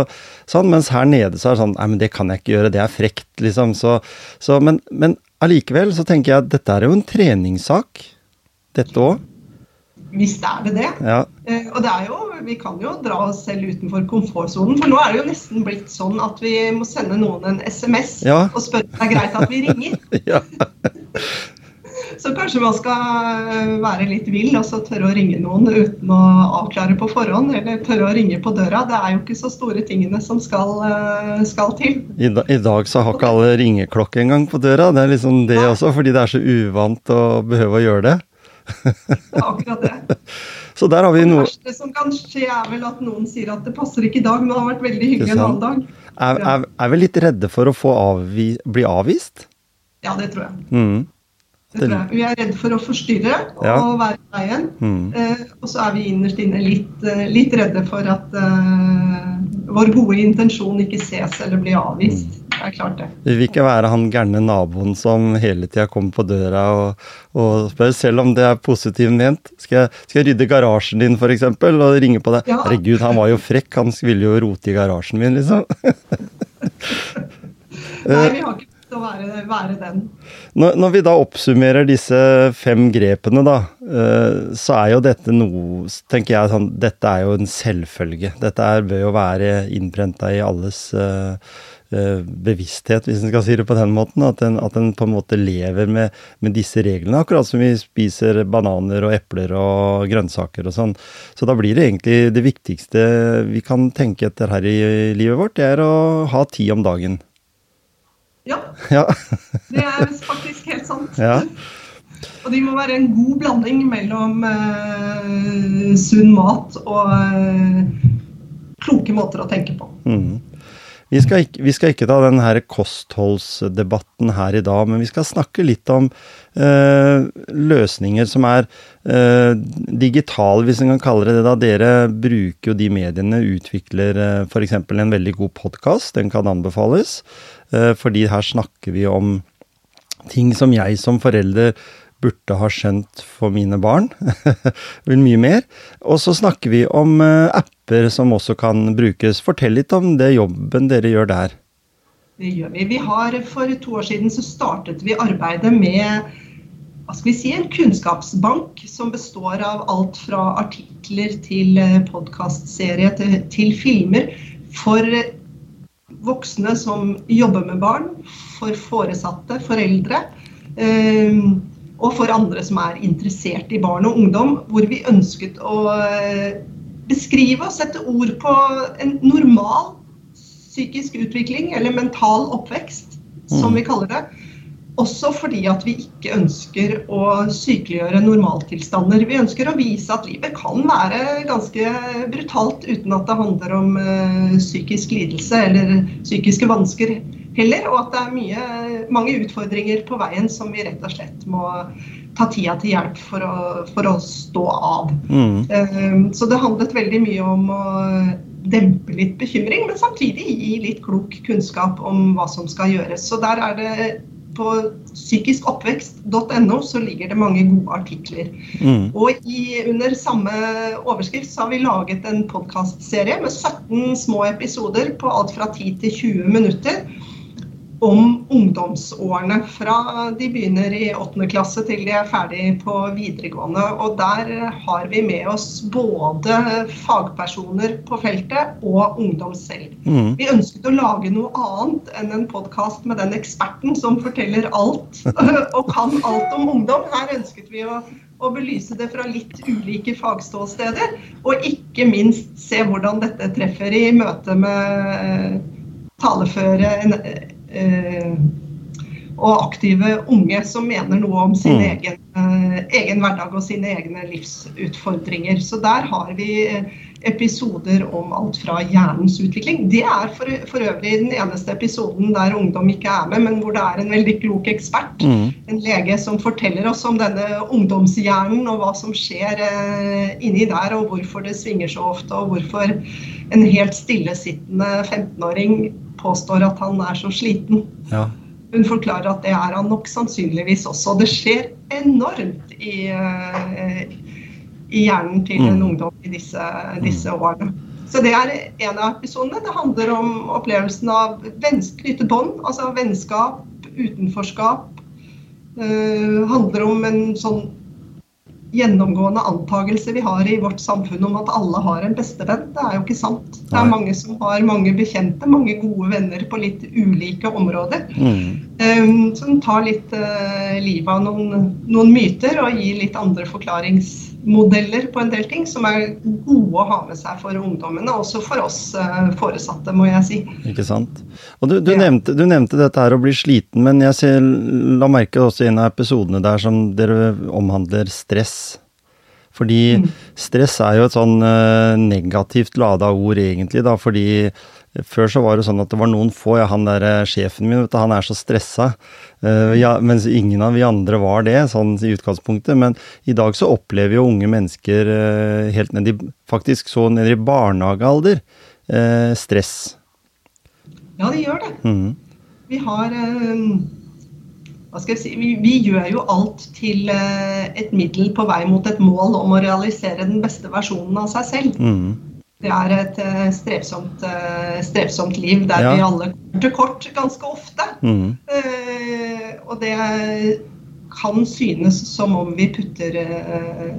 sånn, mens her nede så er det sånn Nei, men det kan jeg ikke gjøre, det er frekt, liksom. Så, så, men, men allikevel så tenker jeg at dette er jo en treningssak. Dette òg. Visst er det det. Ja. Eh, og det er jo, vi kan jo dra oss selv utenfor komfortsonen. For nå er det jo nesten blitt sånn at vi må sende noen en SMS Ja. og spørre om det er greit at vi ringer. ja. Så kanskje man skal eh, være litt vill og så tørre å ringe noen uten å avklare på forhånd. Eller tørre å ringe på døra. Det er jo ikke så store tingene som skal, eh, skal til. I, da, I dag så har ikke alle ringeklokke engang på døra. Det er liksom det Nei. også, fordi det er så uvant å behøve å gjøre det. Det er akkurat det. Så der har vi noe... Det verste som kan skje, er vel at noen sier at det passer ikke i dag, men det har vært veldig hyggelig en annen dag. Er, er, er vi litt redde for å få avvi, bli avvist? Ja, det tror jeg. Mm. Vi er redd for å forstyrre og Ja. være i veien. Mm. Eh, og så er vi innerst inne litt, eh, litt redde for at eh, vår gode intensjon ikke ses eller blir avvist. Mm. Det er klart det. Vi vil ikke være han gærne naboen som hele tida kommer på døra og, og spør, selv om det er positivt ment. Skal jeg, skal jeg rydde garasjen din, f.eks., og ringe på deg? Ja. Herregud, han var jo frekk, han ville jo rote i garasjen min, liksom. Nei, vi har ikke å være, være den. Når, når vi da oppsummerer disse fem grepene, da, eh, så er jo dette noe tenker jeg sånn, Dette er jo en selvfølge. Dette er, bør jo være innprenta i alles eh, eh, bevissthet, hvis en skal si det på den måten. At en, at en på en måte lever med, med disse reglene. Akkurat som vi spiser bananer og epler og grønnsaker og sånn. Så da blir det egentlig det viktigste vi kan tenke etter her i livet vårt, det er å ha tid om dagen. Ja, Ja. det er faktisk helt sant. ja. Og de må være en god blanding mellom eh, sunn mat og eh, kloke måter å tenke på. Mm. Vi, skal ikke, vi skal ikke ta den her kostholdsdebatten her i dag, men vi skal snakke litt om eh, løsninger som er eh, digitale, hvis en kan kalle det det. da. Dere bruker jo de mediene, utvikler eh, f.eks. en veldig god podkast, den kan anbefales. Eh, fordi her snakker vi om ting som jeg som forelder burde ha skjønt for mine barn. Vel mye mer. Og så snakker vi om eh, apper som også kan brukes. Fortell litt om det jobben dere gjør der. Det gjør vi. vi har, for to år siden så startet vi arbeidet med hva skal vi si, en kunnskapsbank som består av alt fra artikler til podkastserie til, til filmer for voksne som jobber med barn, for foresatte, foreldre. eh, og for andre som er interessert i barn og ungdom, hvor vi ønsket å eh, beskrive og sette ord på en normal psykisk utvikling, eller mental oppvekst, som Mm. vi kaller det. Også fordi at vi ikke ønsker å sykeliggjøre normaltilstander. Vi ønsker å vise at livet kan være ganske brutalt uten at det handler om eh, psykisk lidelse eller psykiske vansker heller. Og at det er mye, mange utfordringer på veien som vi rett og slett må ta tida til hjelp for å, for å stå av. Mm. Eh, Så det handlet veldig mye om å dempe litt bekymring, men samtidig gi litt klok kunnskap om hva som skal gjøres. Så der er det på psykiskoppvekst.no så ligger det mange gode artikler. Mm. Og i, under samme overskrift så har vi laget en podkastserie med 17 små episoder på alt fra 10 til 20 minutter om ungdomsårene. Fra de begynner i 8. klasse til de er ferdig på videregående. Og der har vi med oss både fagpersoner på feltet og ungdom selv. Mm. Vi ønsket å lage noe annet enn en podkast med den eksperten som forteller alt og kan alt om ungdom. Her ønsket vi å, og belyse det fra litt ulike fagståsteder, og ikke minst se hvordan dette treffer i møte med eh, taleføre og aktive unge som mener noe om sin Mm. egen, eh, egen hverdag og sine egne livsutfordringer. Så der har vi eh, episoder om alt fra hjernens utvikling. Det er for, for øvrig den eneste episoden der ungdom ikke er med, men hvor det er en veldig klok ekspert. Mm. En lege som forteller oss om denne ungdomshjernen og hva som skjer eh, inni der, og hvorfor det svinger så ofte, og hvorfor en helt stillesittende 15-åring påstår at han er så sliten. Ja. Hun forklarer at det er han nok sannsynligvis også. Det skjer enormt i, eh, i hjernen til en Mm. ungdom i disse, disse årene. Så det er en av episodene. Det handler om opplevelsen av knytte bånd, altså vennskap, utenforskap. Uh, handler om en sånn gjennomgående antakelse vi har i vårt samfunn om at alle har en bestevenn. Det er jo ikke sant. Det er mange som har mange bekjente, mange gode venner på litt ulike områder. Mm. Um, som tar litt uh, livet av noen, noen myter og gir litt andre forklaringsmodeller på en del ting, som er gode å ha med seg for ungdommene, også for oss uh, foresatte, må jeg si. Ikke sant. Og du, du, Ja. nevnte, du nevnte dette her å bli sliten, men jeg ser, la merke også i en av episodene der som dere omhandler stress. Fordi Mm. stress er jo et sånn eh, negativt lada ord egentlig, da, fordi før så var det sånn at det var noen få, ja han der eh, sjefen min, vet du, han er så stressa, Uh, ja, mens ingen av vi andre var det, sånn i utgangspunktet. Men i dag så opplever jo unge mennesker uh, helt ned i, faktisk så ned i barnehagealder, uh, stress. Ja, de gjør det. Mhm. Vi har eh, hva skal jeg si, vi, vi gjør jo alt til eh, et middel på vei mot et mål om å realisere den beste versjonen av seg selv. Mhm. Det er et eh, strevsomt, eh, strevsomt liv der Ja. vi alle kommer til kort ganske ofte. Mm. Uh, og det kan synes som om vi putter, uh,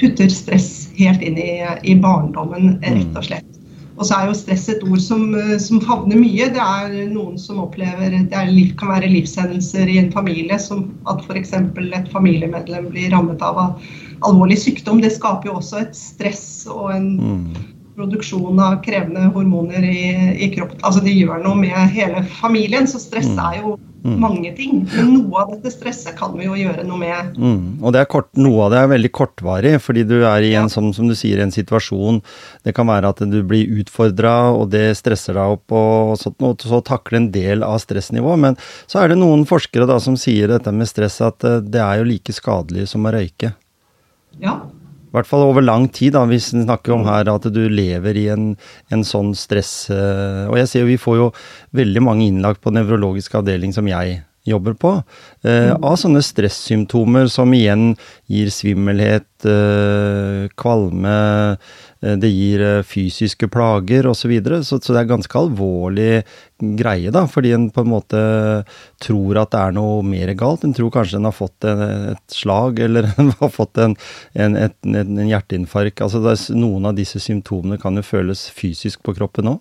putter stress helt inn i, i barndommen, rett og slett. Og så er jo stress et ord som, som favner mye. Det er noen som opplever Det er, kan være livshendelser i en familie, som at f.eks. et familiemedlem blir rammet av al- alvorlig sykdom. Det skaper jo også et stress og en mm. produksjon av krevende hormoner i, i kroppen. Altså det gjør noe med hele familien, så stress Mm. er jo Mm. mange ting. Men noe av dette stresset kan vi jo gjøre noe med. Mm. Og det er kort, noe av det er veldig kortvarig, fordi du er i en Ja. som, som du sier, en situasjon. Det kan være at du blir utfordra, og det stresser deg opp, og sånt, og så takle en del av stressnivået. Men så er det noen forskere da som sier dette med stress, at eh, det er jo like skadelig som å røyke. Ja. I hvert fall over lang tid, da, hvis vi snakker om her at du lever i en, en sånn stress eh, Og jeg ser jo vi får jo veldig mange innlagt på nevrologisk avdeling som jeg jobber på, eh, av sånne stressymptomer som igjen gir svimmelhet, eh, kvalme, eh, det gir eh, fysiske plager osv. Så, videre. så Så det er ganske alvorlig greie, da, fordi en på en måte tror at det er noe mer galt. En tror kanskje en har fått en, et slag, eller en har fått en, en, et, en, en hjerteinfarkt. Altså er, noen av disse symptomene kan jo føles fysisk på kroppen òg.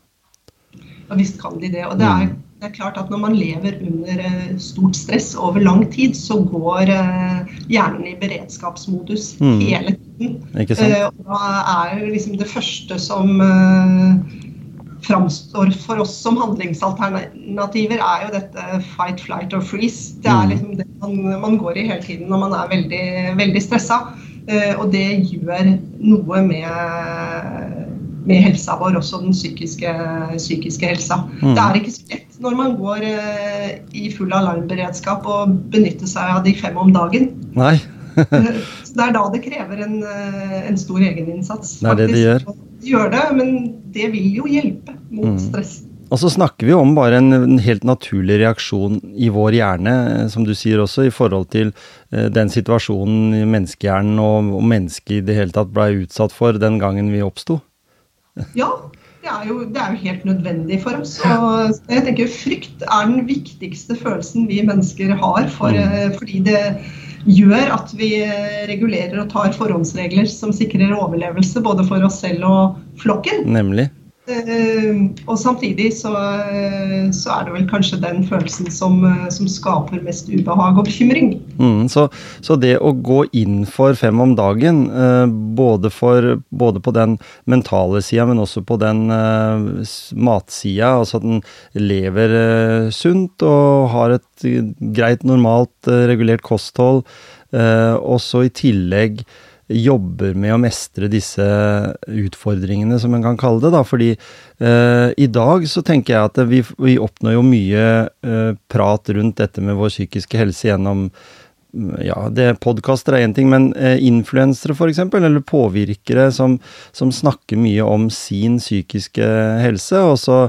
Og visst kan de det. Og det er, Mm. det er klart at når man lever under eh, stort stress over lang tid, så går eh, hjernen i beredskapsmodus Mm. hele tiden. Ikke sant? Eh, og da er liksom det første som framstår for oss som handlingsalternativer, er jo dette fight, flight or freeze. Det er Mm. liksom det man, man går i hele tiden når man er veldig, veldig stressa. Og det gjør noe med, med helsa vår, også den psykiske, psykiske helsa. Mm. Det er ikke så lett når man går eh, i full alarmberedskap og benytter seg av de fem om dagen. Nei. Så det er da det krever en, eh, en stor egeninnsats. Det er det det gjør. De gjør det, men det vil jo hjelpe mot Mm. stress. Og så snakker vi om bare en, en helt naturlig reaksjon i vår hjerne, eh, som du sier også, i forhold til eh, den situasjonen menneskehjernen og, og mennesket i det hele tatt ble utsatt for den gangen vi oppsto. Ja, det er, jo, det er jo helt nødvendig for oss. Og jeg tenker Frykt er den viktigste følelsen vi mennesker har, for, Mm. eh, fordi det gjør at vi eh, regulerer og tar forhåndsregler som sikrer overlevelse både for oss selv og flokken. Nemlig. Eh, og samtidig så, eh, så er det vel kanskje den følelsen som, eh, som skaper mest ubehag og bekymring. Mm, så, så det å gå inn for fem om dagen, både, for, både på den mentale sida, men også på den uh, matsida, altså at den lever uh, sunt og har et greit, normalt uh, regulert kosthold, og så i tillegg jobber med å mestre disse utfordringene, som en kan kalle det. da, fordi eh, i dag så tenker jeg at vi, vi oppnår jo mye eh, prat rundt dette med vår psykiske helse gjennom mm, ja, det Podkaster er én ting, men eh, influensere f.eks., eller påvirkere som, som snakker mye om sin psykiske helse. Og så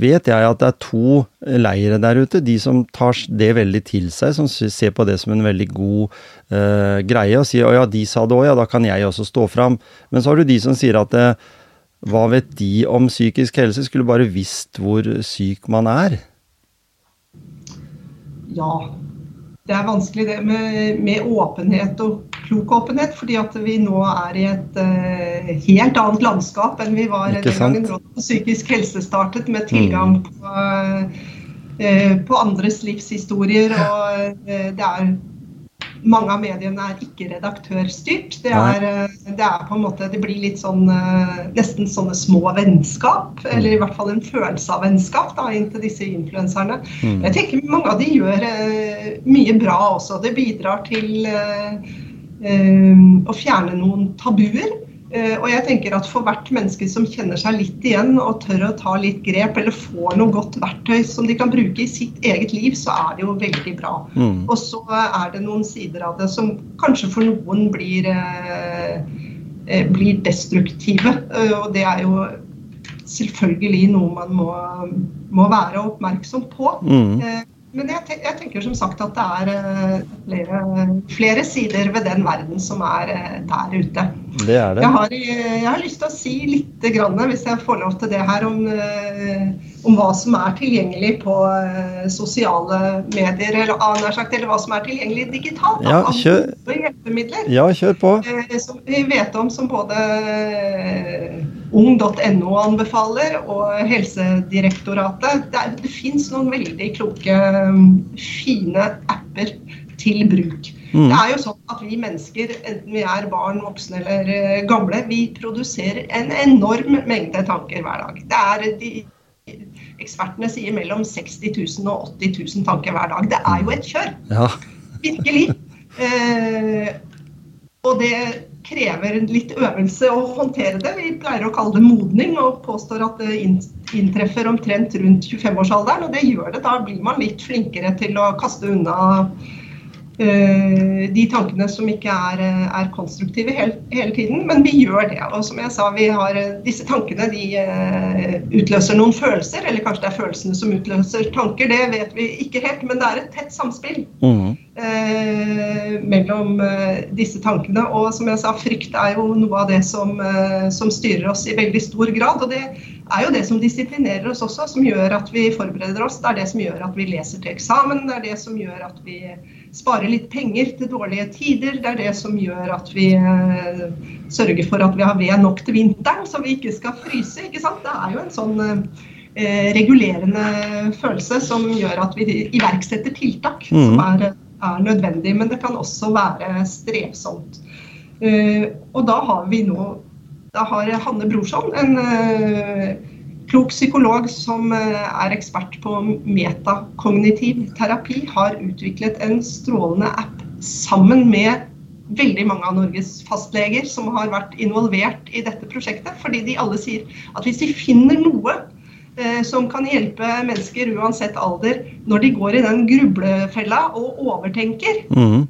vet jeg at det er to leire der ute. De som tar det veldig til seg, som ser på det som en veldig god uh, greie, og sier å ja, de sa det òg, ja, da kan jeg også stå fram. Men så har du de som sier at eh, hva vet de om psykisk helse, skulle bare visst hvor syk man er. Ja, det er vanskelig det med, med åpenhet og klok åpenhet, fordi at vi nå er i et uh, helt annet landskap enn vi var den gangen psykisk helse startet, med tilgang på, eh, på andres livshistorier. Og det er mange av mediene er ikke redaktørstyrt. Det er, eh, det er på en måte Det blir litt sånn eh, nesten sånne små vennskap, eller i hvert fall en følelse av vennskap da, inntil disse influenserne. Mm. Jeg tenker mange av de gjør eh, mye bra også. Det bidrar til eh, eh, å fjerne noen tabuer. Eh, og jeg tenker at for hvert menneske som kjenner seg litt igjen og tør å ta litt grep, eller får noe godt verktøy som de kan bruke i sitt eget liv, så er det jo veldig bra. Mm. Og så er det noen sider av det som kanskje for noen blir, eh, eh, blir destruktive. Eh, og det er jo selvfølgelig noe man må, må være oppmerksom på. Mm. Men jeg, jeg tenker som sagt at det er eh, flere, flere sider ved den verden som er eh, der ute. Det er det. Jeg har, eh, jeg har lyst til å si litt, grann, hvis jeg får lov til det her, om, om hva som er tilgjengelig på eh, sosiale medier, eller, ah, sagt, eller hva som er tilgjengelig digitalt. da, Ja, kjør. hjelpemidler. Ja, kjør på. Eh, Som vi vet om som både eh, ung.no anbefaler og Helsedirektoratet. Det, er- det fins noen veldig kloke, fine apper til bruk. Mm. Det er jo sånn at vi mennesker, enten vi er barn, voksne eller gamle, vi produserer en enorm mengde tanker hver dag. Det er de Ekspertene sier mellom 60 000 og 80 000 tanker hver dag. Det er jo et kjør. Ja. Virkelig. Eh, og det krever litt øvelse å håndtere det. Vi pleier å kalle det modning, og påstår at det inntreffer omtrent rundt 25-årsalderen. Og det gjør det. Da blir man litt flinkere til å kaste unna de tankene som ikke er, eh, er konstruktive hele, hele tiden. Men vi gjør det. Og som jeg sa, vi har, eh, disse tankene de eh, utløser noen følelser. Eller kanskje det er følelsene som utløser tanker. Det vet vi ikke helt, men det er et tett samspill Mm. eh, mellom eh, disse tankene. Og som jeg sa, frykt er jo noe av det som, eh, som styrer oss i veldig stor grad. Og det er jo det som disiplinerer oss også, som gjør at vi forbereder oss. Det er det som gjør at vi leser til eksamen. Det er det som gjør at vi sparer litt penger til dårlige tider. Det er det som gjør at vi eh, sørger for at vi har ved nok til vinteren, så vi ikke skal fryse. ikke sant? Det er jo en sånn eh, regulerende følelse som gjør at vi iverksetter tiltak som er, er nødvendig. Men det kan også være strevsomt. Eh, og da har vi nå da har Hanne Brorson, en eh, klok psykolog som eh, er ekspert på metakognitiv terapi, har utviklet en strålende app sammen med veldig mange av Norges fastleger som har vært involvert i dette prosjektet. Fordi de alle sier at hvis de finner noe eh, som kan hjelpe mennesker uansett alder når de går i den grublefella og overtenker, mm.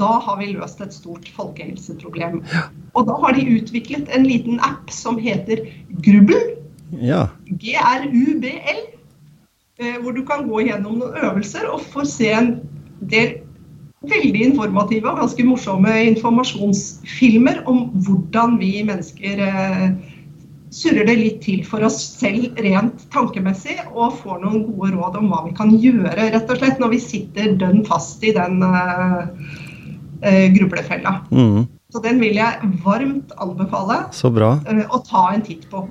da har vi løst et stort folkehelseproblem. Og da har de utviklet en liten app som heter Grubbel. Ja. G-R-U-B-L. eh, Hvor du kan gå gjennom noen øvelser og få se en del veldig informative og ganske morsomme informasjonsfilmer om hvordan vi mennesker eh, surrer det litt til for oss selv rent tankemessig, og får noen gode råd om hva vi kan gjøre rett og slett når vi sitter dønn fast i den eh, grublefella. Mm. Så den vil jeg varmt anbefale Så bra. å ta en titt på.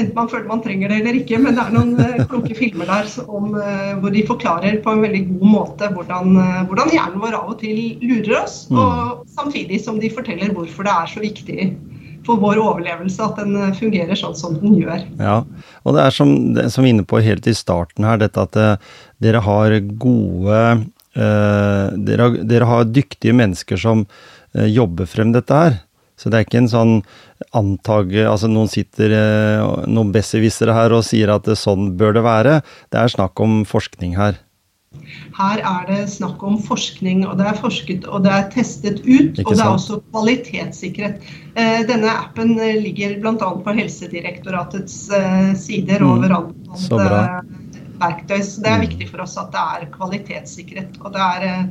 Enten man føler man trenger det eller ikke, men det er noen eh, kloke filmer der om, eh, hvor de forklarer på en veldig god måte hvordan, eh, hvordan hjernen vår av og til lurer oss, Mm. og samtidig som de forteller hvorfor det er så viktig for vår overlevelse at den fungerer sånn som den gjør. Ja, og det er som, det som vi er inne på helt i starten her, dette at det, dere har gode eh, dere, dere har dyktige mennesker som eh, jobber frem dette her. Så det er ikke en sånn antage Altså noen sitter, eh, noen besserwissere her og sier at sånn bør det være. Det er snakk om forskning her. Her er det snakk om forskning, og det er forsket og det er testet ut. Og det er også kvalitetssikret. Eh, Denne appen eh, ligger bl.a. på Helsedirektoratets eh, sider Mm. over Så bra. eh, verktøy. Så det er Mm. viktig for oss at det er kvalitetssikret. Og, det er, eh,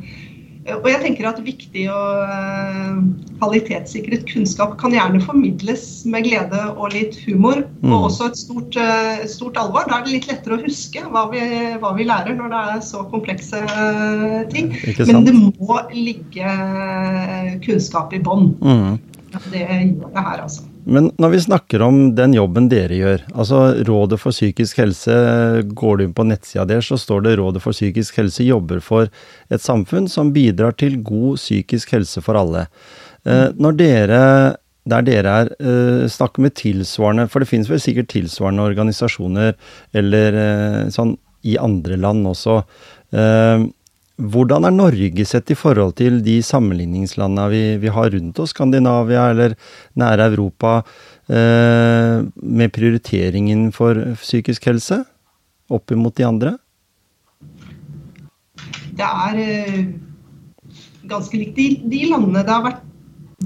og jeg tenker at viktig og eh, kvalitetssikret kunnskap kan gjerne formidles med glede og litt humor. Mm. Og også et stort, eh, stort alvor. Da er det litt lettere å huske hva vi, hva vi lærer når det er så komplekse eh, ting. Men det må ligge kunnskap i bånn. Mm. Det gjør det her, altså. Men når vi snakker om den jobben dere gjør, altså Rådet for psykisk helse, går du inn på nettsida deres, så står det Rådet for psykisk helse jobber for et samfunn som bidrar til god psykisk helse for alle. Eh, når dere, der dere er, eh, snakker med tilsvarende, for det finnes vel sikkert tilsvarende organisasjoner eller eh, sånn i andre land også. Hvordan er Norge sett i forhold til de sammenligningslandene vi, vi har rundt oss, Skandinavia eller nære Europa, eh, med prioriteringen for psykisk helse opp imot de andre? Det er eh, ganske likt. De, de landene det har vært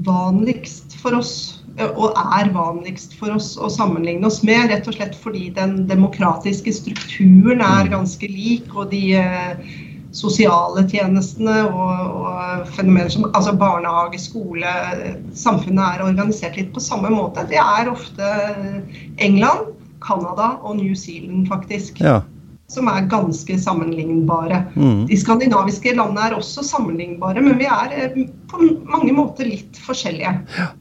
vanligst for oss, eh, og er vanligst for oss å sammenligne oss med, rett og slett fordi den demokratiske strukturen er ganske lik, og de eh, sosiale tjenestene og, og fenomener som altså barnehage, skole, samfunnet er organisert litt på samme måte. Det er ofte England, Canada og New Zealand, faktisk Ja. som er ganske sammenlignbare. Mm. De skandinaviske landene er også sammenlignbare, men vi er eh, på mange måter litt forskjellige. Eh,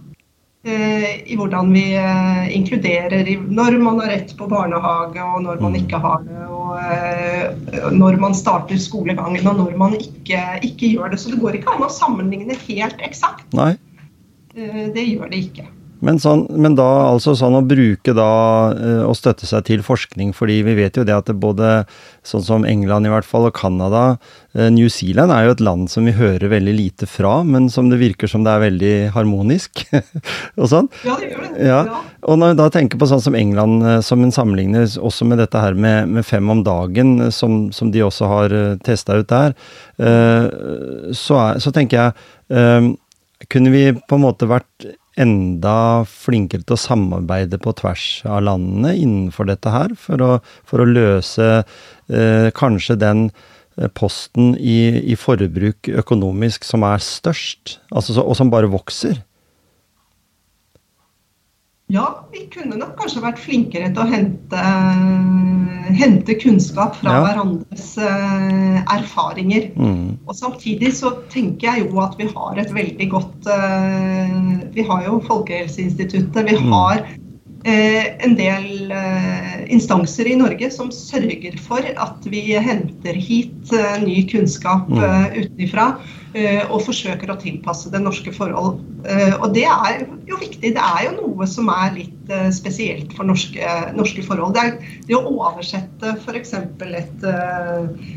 I hvordan vi eh, inkluderer når man har rett på barnehage og når man Mm. ikke har det. Og eh, når man starter skolegangen og når man ikke, ikke gjør det. Så det går ikke an å sammenligne helt eksakt. Nei. Eh, Det gjør det ikke. Men, sånn, men da altså sånn å bruke da eh, å støtte seg til forskning, fordi vi vet jo det at det både sånn som England i hvert fall, og Canada eh, New Zealand er jo et land som vi hører veldig lite fra, men som det virker som det er veldig harmonisk og sånn. Ja, det gjør det. Ja. Og når jeg da tenker på sånn som England, eh, som en sammenligner også med dette her med, med fem om dagen, som, som de også har testa ut der, så, er, så tenker jeg Kunne vi på en måte vært enda flinkere til å samarbeide på tvers av landene innenfor dette her, for å, for å løse eh, kanskje den eh, posten i, i forbruk økonomisk som er størst, altså, og som bare vokser? Ja, vi kunne nok kanskje vært flinkere til å hente, hente kunnskap fra Ja. hverandres eh, erfaringer. Mm. Og samtidig så tenker jeg jo at vi har et veldig godt eh, Vi har jo Folkehelseinstituttet. Vi Mm. har eh, en del eh, instanser i Norge som sørger for at vi henter hit eh, ny kunnskap Mm. eh, utenfra. Eh, og forsøker å tilpasse det norske forhold. Eh, og det er jo viktig. Det er jo noe som er litt eh, spesielt for norske, norske forhold. Det, er, det å oversette f.eks. et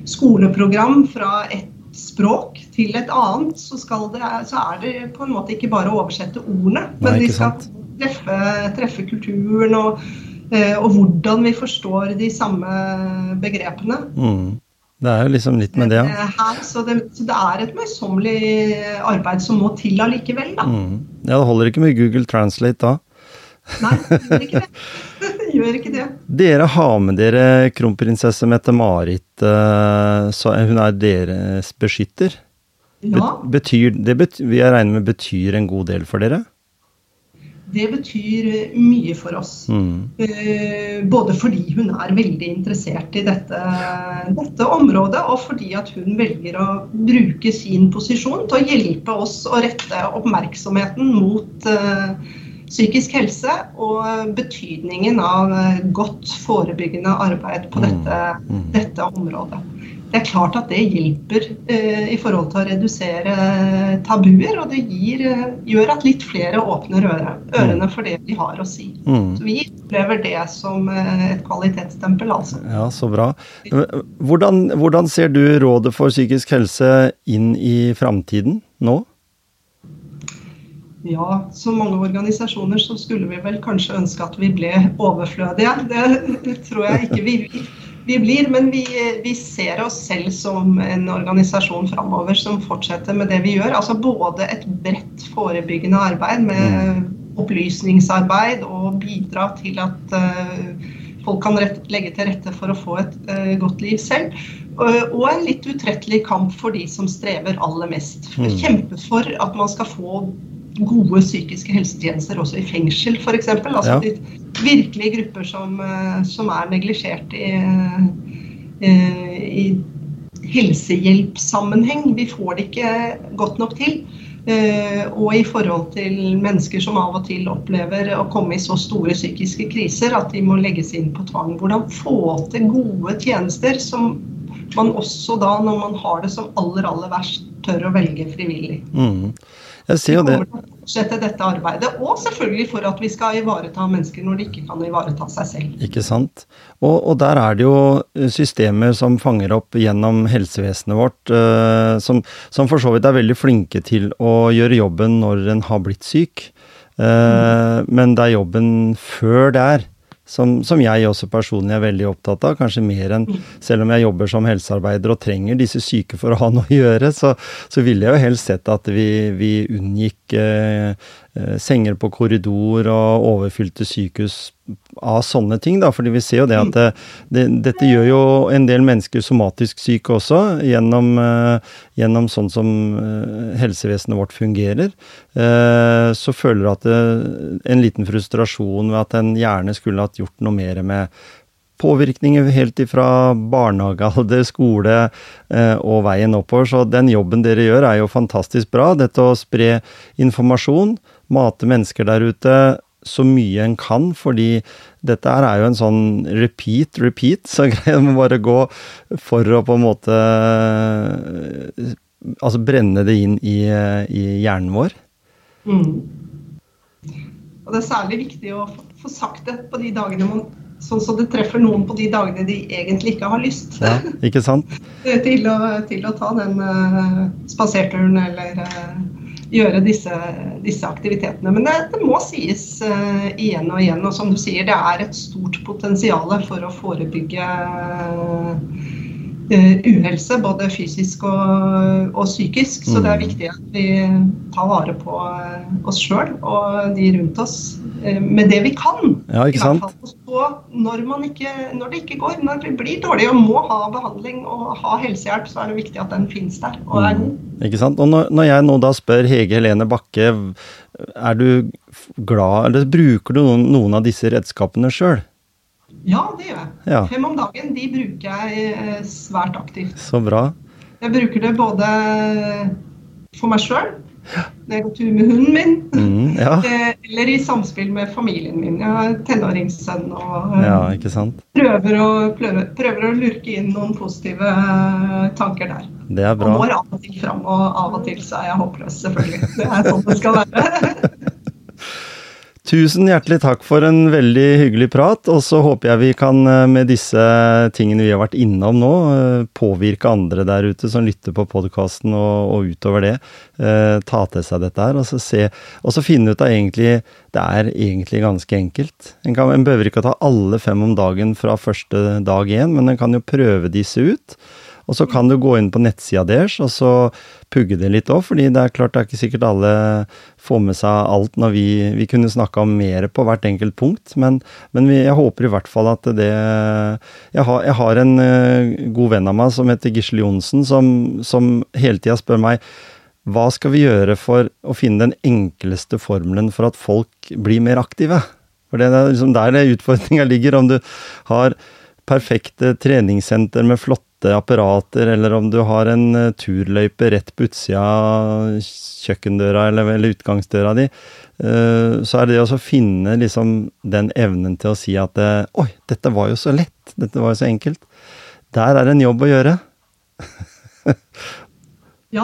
skoleprogram fra et språk til et annet, så, skal det, så er det på en måte ikke bare å oversette ordene, men de skal treffe, treffe kulturen og, og hvordan vi forstår de samme begrepene. Mm. Det er jo liksom litt med det, ja. Eh, Her, så, det, så det er et møysommelig arbeid som må til allikevel. Da. Mm. Ja, det holder ikke med Google Translate da. Nei, det gjør ikke det. Gjør ikke det. Dere har med dere kronprinsesse Mette-Marit, eh, så hun er deres beskytter. Ja, Betyr, det betyr, vil jeg regne med betyr en god del for dere? Det betyr mye for oss. Mm. Eh, Både fordi hun er veldig interessert i dette, dette området, og fordi at hun velger å bruke sin posisjon til å hjelpe oss å rette oppmerksomheten mot uh, psykisk helse og betydningen av eh, godt forebyggende arbeid på Mm. dette, Mm. dette området. Det er klart at det hjelper eh, i forhold til å redusere tabuer, og det gir, eh, gjør at litt flere åpner øre, ørene for det de har å si. Mm. Så vi opplever det som eh, et kvalitetsstempel, altså. Ja, så bra. Hvordan, hvordan ser du Rådet for psykisk helse inn i framtiden nå? Ja, som mange organisasjoner så skulle vi vel kanskje ønske at vi ble overflødige. Det tror jeg ikke vi, vi blir, men vi, vi ser oss selv som en organisasjon framover som fortsetter med det vi gjør. Altså både et bredt forebyggende arbeid med opplysningsarbeid og bidra til at eh, folk kan legge til rette for å få et eh, godt liv selv. Og, og en litt utrettelig kamp for de som strever aller mest. Mm. Kjempe for at man skal få gode psykiske helsetjenester også i fengsel, f.eks. Altså Ja. virkelige grupper som, eh, som er neglisjert i, eh, i helsehjelpssammenheng. Vi får det ikke godt nok til. Eh, og i forhold til mennesker som av og til opplever å komme i så store psykiske kriser at de må legges inn på tvang. Hvordan få til gode tjenester som man også da, når man har det som aller, aller verst, tør å velge frivillig. Mm. Jeg ser Vi jo det. kommer til å fortsette dette arbeidet, og selvfølgelig for at vi skal ivareta mennesker når de ikke kan ivareta seg selv. Ikke sant. Og, og der er det jo systemer som fanger opp gjennom helsevesenet vårt, eh, som, som for så vidt er veldig flinke til å gjøre jobben når en har blitt syk. Eh, Men det er jobben før der som, som jeg også personlig er veldig opptatt av, kanskje mer enn Selv om jeg jobber som helsearbeider og trenger disse syke for å ha noe å gjøre, så, så ville jeg jo helst sett at vi, vi unngikk eh, senger på korridor og overfylte sykehus av sånne ting, da. Fordi vi ser jo det at det, det, dette gjør jo en del mennesker somatisk syke også, gjennom, eh, gjennom sånn som eh, helsevesenet vårt fungerer. Eh, så føler jeg at det, en liten frustrasjon ved at en gjerne skulle hatt gjort noe mer med påvirkninger helt ifra barnehagealder, skole eh, og veien oppover. Så den jobben dere gjør er jo fantastisk bra. Dette å spre informasjon, mate mennesker der ute så mye en kan, fordi dette her er jo en sånn repeat, repeat, så greier man bare gå for å på en måte eh, Altså brenne det inn i, i hjernen vår. Mm. Og det er særlig viktig å få- sagt det på de dagene man Sånn så det treffer noen på de dagene de egentlig ikke har lyst Ja, ikke sant? til, å, til å ta den uh, spaserturen eller eh, gjøre disse, disse aktivitetene. Men det, det må sies uh, igjen og igjen. Og som du sier, det er et stort potensial for å forebygge eh, uhelse, både fysisk og, og psykisk. Så det er Mm. viktig at vi tar vare på eh, oss sjøl og de rundt oss eh, med det vi kan. Ja, ikke I hvert sant? fall. Når, man ikke, når det ikke går, når vi blir dårlige og må ha behandling og ha helsehjelp, så er det viktig at den finnes der og er god. Ikke sant? Og når, når jeg nå da spør Hege Helene Bakke, er du glad, eller bruker du noen, noen av disse redskapene sjøl? Ja, det gjør jeg. Ja. Fem om dagen, de bruker jeg eh, svært aktivt. Så bra. Jeg bruker det både for meg sjøl, når jeg går tur med hunden min. Mm, ja. Eh, Eller i samspill med familien min. Jeg har tenåringssønn og eh, ja, prøver, å, prøver, prøver å lurke inn noen positive tanker der. Det er Og bra. når av og til fram, og av og til så er jeg håpløs, selvfølgelig. Det er sånn det skal være. Tusen hjertelig takk for en veldig hyggelig prat, og så håper jeg vi kan eh, med disse tingene vi har vært innom nå, eh, påvirke andre der ute som lytter på podkasten og, og utover det. eh, Ta til seg dette her, og så, se, og så finne ut av egentlig Det er egentlig ganske enkelt. En, kan, en behøver ikke å ta alle fem om dagen fra første dag én, men en kan jo prøve disse ut. Og så kan du gå inn på nettsida deres og så pugge det litt òg, fordi det er klart det er ikke sikkert alle får med seg alt når vi, vi kunne snakka om mer på hvert enkelt punkt, men, men vi, jeg håper i hvert fall at det Jeg har, jeg har en eh, god venn av meg som heter Gisle Johnsen, som, som hele tida spør meg hva skal vi gjøre for å finne den enkleste formelen for at folk blir mer aktive? For det er liksom der utfordringa ligger. Om du har perfekte treningssenter med flotte apparater, eller om du har en eh, turløype rett på utsida av kjøkkendøra eller, eller utgangsdøra di, eh, så er det å finne liksom den evnen til å si at eh, Oi, dette var jo så lett. Dette var jo så enkelt. Der er en jobb å gjøre. Ja,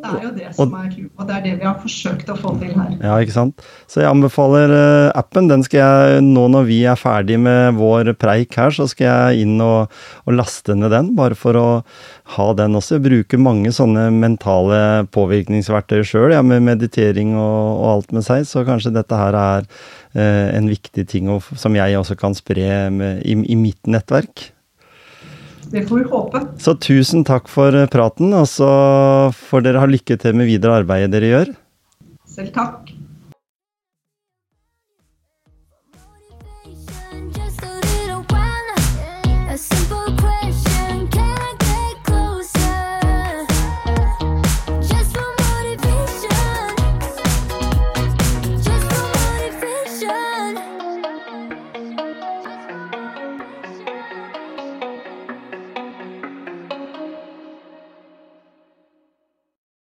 det er jo det som er clouet, og det er det vi har forsøkt å få til her. Ja, ikke sant? Så jeg anbefaler eh, appen. Den skal jeg, nå når vi er ferdig med vår preik her, så skal jeg inn og, og laste ned den, bare for å ha den også. Jeg bruker mange sånne mentale påvirkningsverktøy sjøl, ja, med meditering og, og alt med seg, så kanskje dette her er eh, en viktig ting og, som jeg også kan spre med, i, i mitt nettverk. Det får vi håpe. Så tusen takk for eh, praten, og så får dere ha lykke til med videre arbeidet dere gjør. Selv takk.